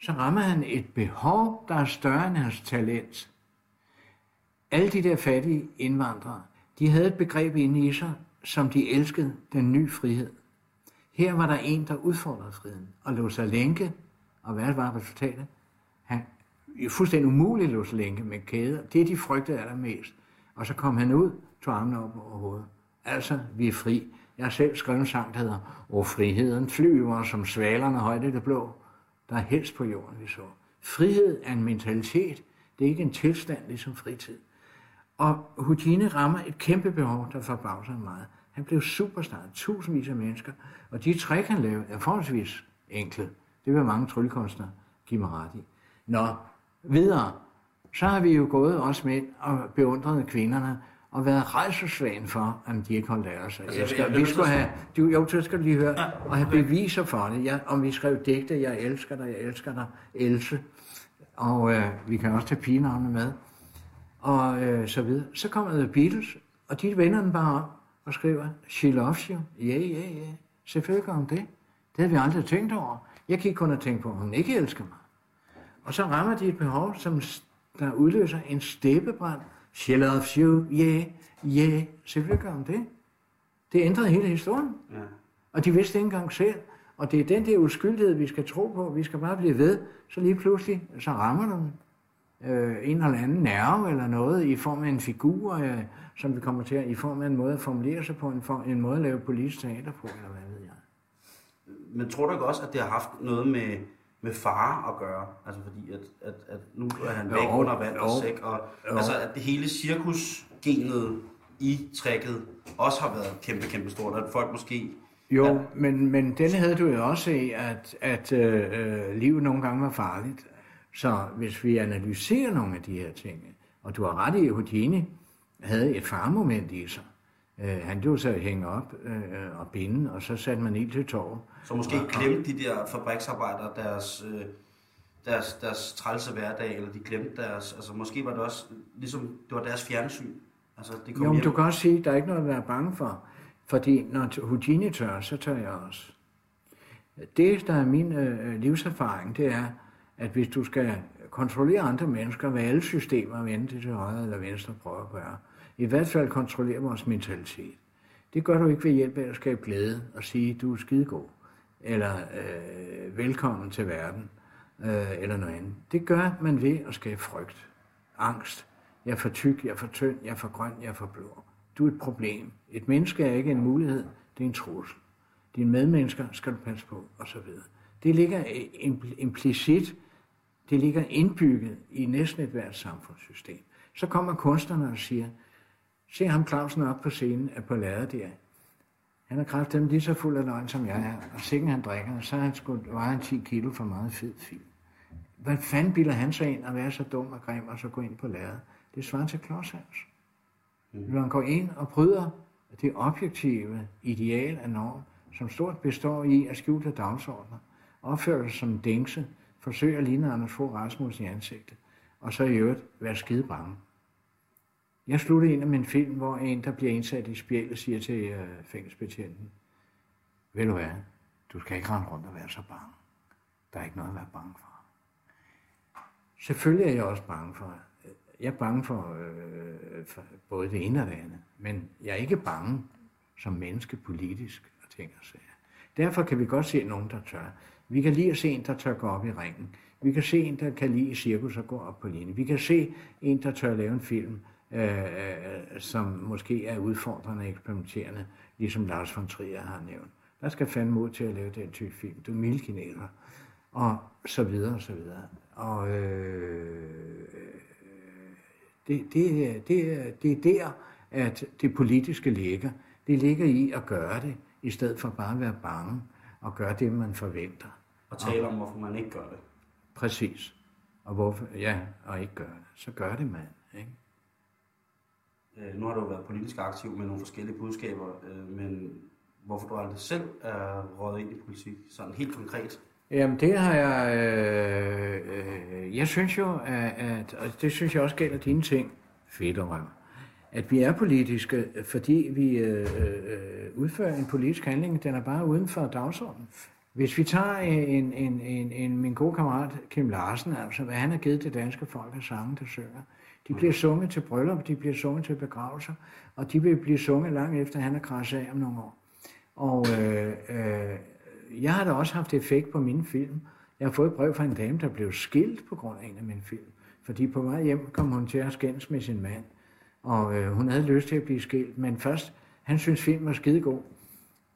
Så rammer han et behov, der er større end hans talent. Alle de der fattige indvandrere, de havde et begreb inde i sig, som de elskede, den nye frihed. Her var der en, der udfordrede friheden og lå sig lænke. Og hvad var resultatet? Han fuldstændig umuligt at sig lænke med kæder. Det, de frygtede allermest. Og så kom han ud, tog armene op over hovedet. Altså, vi er fri. Jeg har selv skrevet en sang, der hedder Og friheden flyver som svalerne højt i det blå. Der er helst på jorden, vi så. Frihed er en mentalitet. Det er ikke en tilstand, ligesom fritid. Og Houdini rammer et kæmpe behov, der forbavser ham meget. Han blev superstar, tusindvis af mennesker, og de træk, han lavede, er forholdsvis enkle. Det vil mange tryllekunstnere give mig ret i. Nå, videre. Så har vi jo gået også med og beundret kvinderne, og været rejsesvagen for, om de ikke holdt af os. Altså, jeg- jeg jeg vi skulle have, du, jo, så skal du lige høre, Ja, og have beviser for det. Jeg, om vi skrev digte, jeg elsker dig, jeg elsker dig, Else. Og øh, vi kan også tage pigenavne med. Og øh, så videre. Så kommer The Beatles, og de vender den bare om og skriver, She loves you. Ja, ja, ja. Selvfølgelig gør hun det. Det havde vi aldrig tænkt over. Jeg gik kun og tænkte på, at hun ikke elsker mig. Og så rammer de et behov, som der udløser en steppebrand. She loves you, yeah, yeah. Selvfølgelig gør hun det. Det ændrede hele historien. Ja. Og de vidste ikke engang selv. Og det er den der uskyldighed, vi skal tro på. Vi skal bare blive ved. Så lige pludselig, så rammer den øh, en eller anden nerve eller noget i form af en figur, øh, som vi kommer til at, i form af en måde at formulere sig på, en, form, en måde at lave politisk teater på, eller hvad ved jeg. Men tror du ikke også, at det har haft noget med, med far at gøre? Altså fordi, at, at, at nu er han væk Jo, under vand og sæk, og jo. altså, at det hele cirkusgenet i trækket også har været kæmpe, kæmpe stort, at folk måske... Jo, ja. men, men den havde du jo også i, at, at øh, øh, livet nogle gange var farligt. Så hvis vi analyserer nogle af de her ting, og du har ret i, at Houdini havde et farmoment i sig. Øh, han blev så hænge op øh, og binde, og så satte man ild til torv. Så måske glemte de der fabriksarbejdere deres, øh, deres, deres trælse hverdag, eller de glemte deres... Altså måske var det også ligesom, det var deres fjernsyn. Altså de kom Jo, men du kan også sige, at der er ikke noget at være bange for. Fordi når Houdini tør, så tør jeg også. Det, der er min øh, livserfaring, det er, at hvis du skal kontrollere andre mennesker, hvad alle systemer, vende til højre eller venstre, prøver at gøre, i hvert fald kontrollere vores mentalitet. Det gør du ikke ved hjælp af at skabe glæde og sige, du er skidegod, eller øh, velkommen til verden, øh, eller noget andet. Det gør man ved at skabe frygt, angst. Jeg er for tyk, jeg er for tynd, jeg er for grøn, jeg er for blå. Du er et problem. Et menneske er ikke en mulighed, det er en trussel. Dine medmennesker skal du passe på, og så videre. Det ligger øh, impl- implicit, det ligger indbygget i næsten et hvert samfundssystem. Så kommer kunstnerne og siger, se ham Clausen op på scenen er på lader der. Han er kraftigt lige så fuld af løgn, som jeg er. Og sikkert han drikker, så han sgu, vejer han 10 kilo for meget fed film. Hvad fanden bilder han sig ind at være så dum og grim, og så gå ind på lærret? Det svarer til klodshals. Mm. Når han går ind og bryder det objektive ideal af norm, som stort består i at skjule dagsordner, opføre sig som dængse, forsøge at ligne Anders Fogh Rasmussen i ansigtet, og så i øvrigt være skide bange. Jeg sluttede ind af min film, hvor en, der bliver indsat i spjældet, siger til øh, fængselsbetjenten, ved du hvad, du skal ikke rende rundt og være så bange. Der er ikke noget at være bange for. Selvfølgelig er jeg også bange for, øh, jeg er bange for, øh, for både det ene og det andet, men jeg er ikke bange som menneske politisk og ting og sager. Derfor kan vi godt se nogen, der tør. Vi kan lige se en, der tør gå op i ringen. Vi kan se en, der kan lide cirkus og gå op på linje. Vi kan se en, der tør lave en film, øh, øh, som måske er udfordrende og eksperimenterende, ligesom Lars von Trier har nævnt. Der skal fandme ud til at lave den type film. Du er. Og så videre og så videre. Og øh, det, det, det, det er der, at det politiske ligger. Det ligger i at gøre det, i stedet for bare at være bange og gøre det, man forventer. Og tale om, hvorfor man ikke gør det. Præcis. Og hvorfor, ja, og ikke gør det. Så gør det man, ikke? Øh, nu har du været politisk aktiv med nogle forskellige budskaber, øh, men hvorfor du aldrig selv er røget ind i politik, sådan helt konkret? Jamen det har jeg, øh, øh, jeg synes jo, at, at, og det synes jeg også gælder dine ting, Fedorøv, at vi er politiske, fordi vi øh, øh, udfører en politisk handling, den er bare uden for dagsordenen. Hvis vi tager en, en, en, en, min gode kammerat Kim Larsen, altså hvad han har givet det danske folk af sange, der synger, de bliver sunget til bryllup, de bliver sunget til begravelser, og de vil blive sunget langt efter, han er krasset af om nogle år. Og øh, øh, jeg har da også haft effekt på mine film. Jeg har fået et brev fra en dame, der blev skilt på grund af en af mine film. Fordi på vej hjem kom hun til at skændes med sin mand. Og øh, hun havde lyst til at blive skilt, men først, han synes film var skidegod.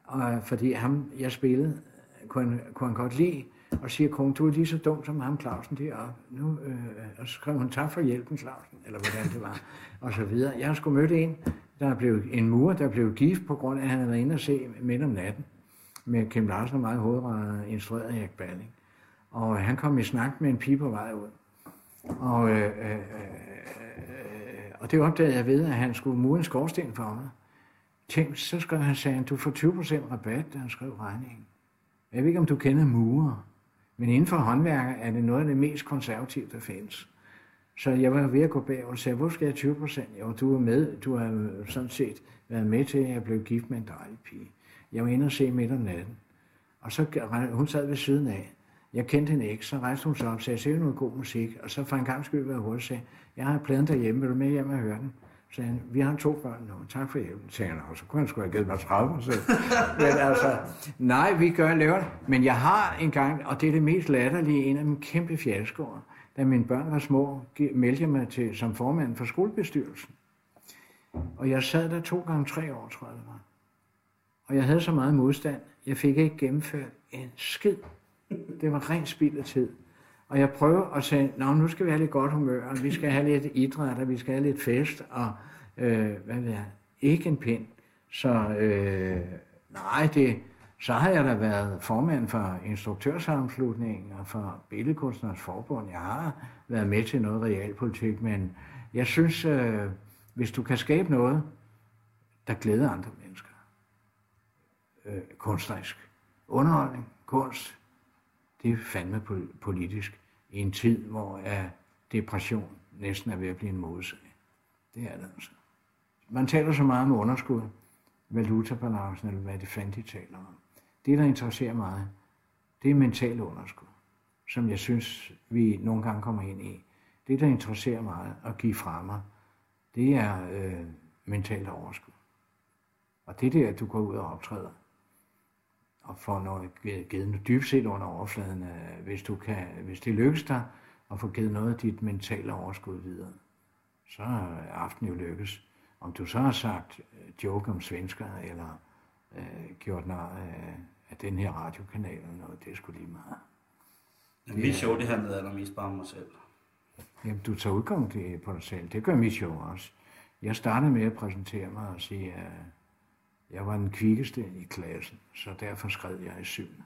Og, fordi ham, jeg spillede, kunne han, kunne han godt lide. Og siger kong, du er lige så dum som ham Clausen deroppe. Nu, øh, og så skrev hun, tak for hjælpen Clausen, eller hvordan det var, (laughs) og så videre. Jeg har sgu mødt en, der blev en mur, der blev gift på grund af, at han havde været inde og se midt om natten med Kim Larsen og mig hovedretter, instrueret af Erik Balling. Og han kom i snak med en pige på vej ud. Og, øh, øh, øh, øh, og det opdagede jeg ved, at han skulle mure en skorsten for mig. Tænk, så skrev han, sagde han, du får 20% rabat, da han skrev regningen. Jeg ved ikke, om du kender murer, men inden for håndværker er det noget af det mest konservative, der findes. Så jeg var ved at gå bag og sagde, hvor skal jeg 20 procent? Jo, du er med, du har øh, sådan set været med til, at jeg blev gift med en dejlig pige. Jeg var inde og se midt om natten. Og så hun sad ved siden af. Jeg kendte hende ikke, så rejste hun sig op og sagde, se noget god musik. Og så for en gang skyld var jeg hurtigt sagde, jeg har pladen derhjemme, vil du med hjem og høre den? Sagde han, vi har to børn nu, tak for hjælpen. Sagde han, og så kunne han sgu have givet mig 30 så. Men altså, nej, vi gør laver Men jeg har en gang, og det er det mest latterlige, en af mine kæmpe fiaskoer, da mine børn var små, meldte jeg mig til, som formand for skolebestyrelsen. Og jeg sad der to gange tre år, tror jeg det var. Og jeg havde så meget modstand, jeg fik ikke gennemført en skid. Det var rent spild af tid. Og jeg prøver at sige, Nå, nu skal vi have lidt godt humør, og vi skal have lidt idræt, og vi skal have lidt fest, og øh, hvad ved jeg, ikke en pind. Så øh, nej, det, så har jeg da været formand for instruktørsammenslutningen og for Billedkunstners Forbund. Jeg har været med til noget realpolitik, men jeg synes, øh, hvis du kan skabe noget, der glæder andre mennesker, øh, kunstnerisk. Underholdning, kunst, det er fandme politisk i en tid, hvor er depression næsten er ved at blive en modsag. Det er det altså. Man taler så meget om underskud, valutabalancen, eller hvad det fandt de taler om. Det, der interesserer mig, det er mentale underskud, som jeg synes, vi nogle gange kommer ind i. Det, der interesserer mig at give fra mig, det er øh, mentalt overskud. Og det der, at du går ud og optræder og får noget givet noget dybt set under overfladen, øh, hvis, du kan, hvis det lykkes dig at få givet noget af dit mentale overskud videre, så er aften jo lykkes. Om du så har sagt øh, joke om svensker, eller øh, gjort noget af, af den her radiokanal eller noget, det er sgu lige meget. Ja, mit show, det handlede allermest bare om mig selv. Jamen, du tager udgangspunkt på dig selv. Det gør mit show også. Jeg startede med at præsentere mig og sige, at Jeg var den kvikkeste i klassen, så derfor skred jeg i syvende.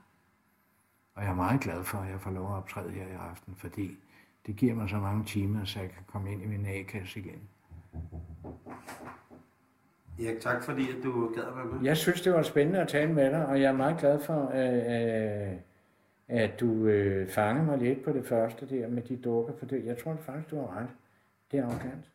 Og jeg er meget glad for, at jeg får lov at optræde her i aften, fordi det giver mig så mange timer, så jeg kan komme ind i min A-kasse igen. Erik, tak fordi at du gad at være med. Jeg synes, det var spændende at tale med dig, og jeg er meget glad for, øh, øh, at du øh, fangede mig lidt på det første der med de dukker, for det, jeg tror faktisk, du har ret. Det er arrogant.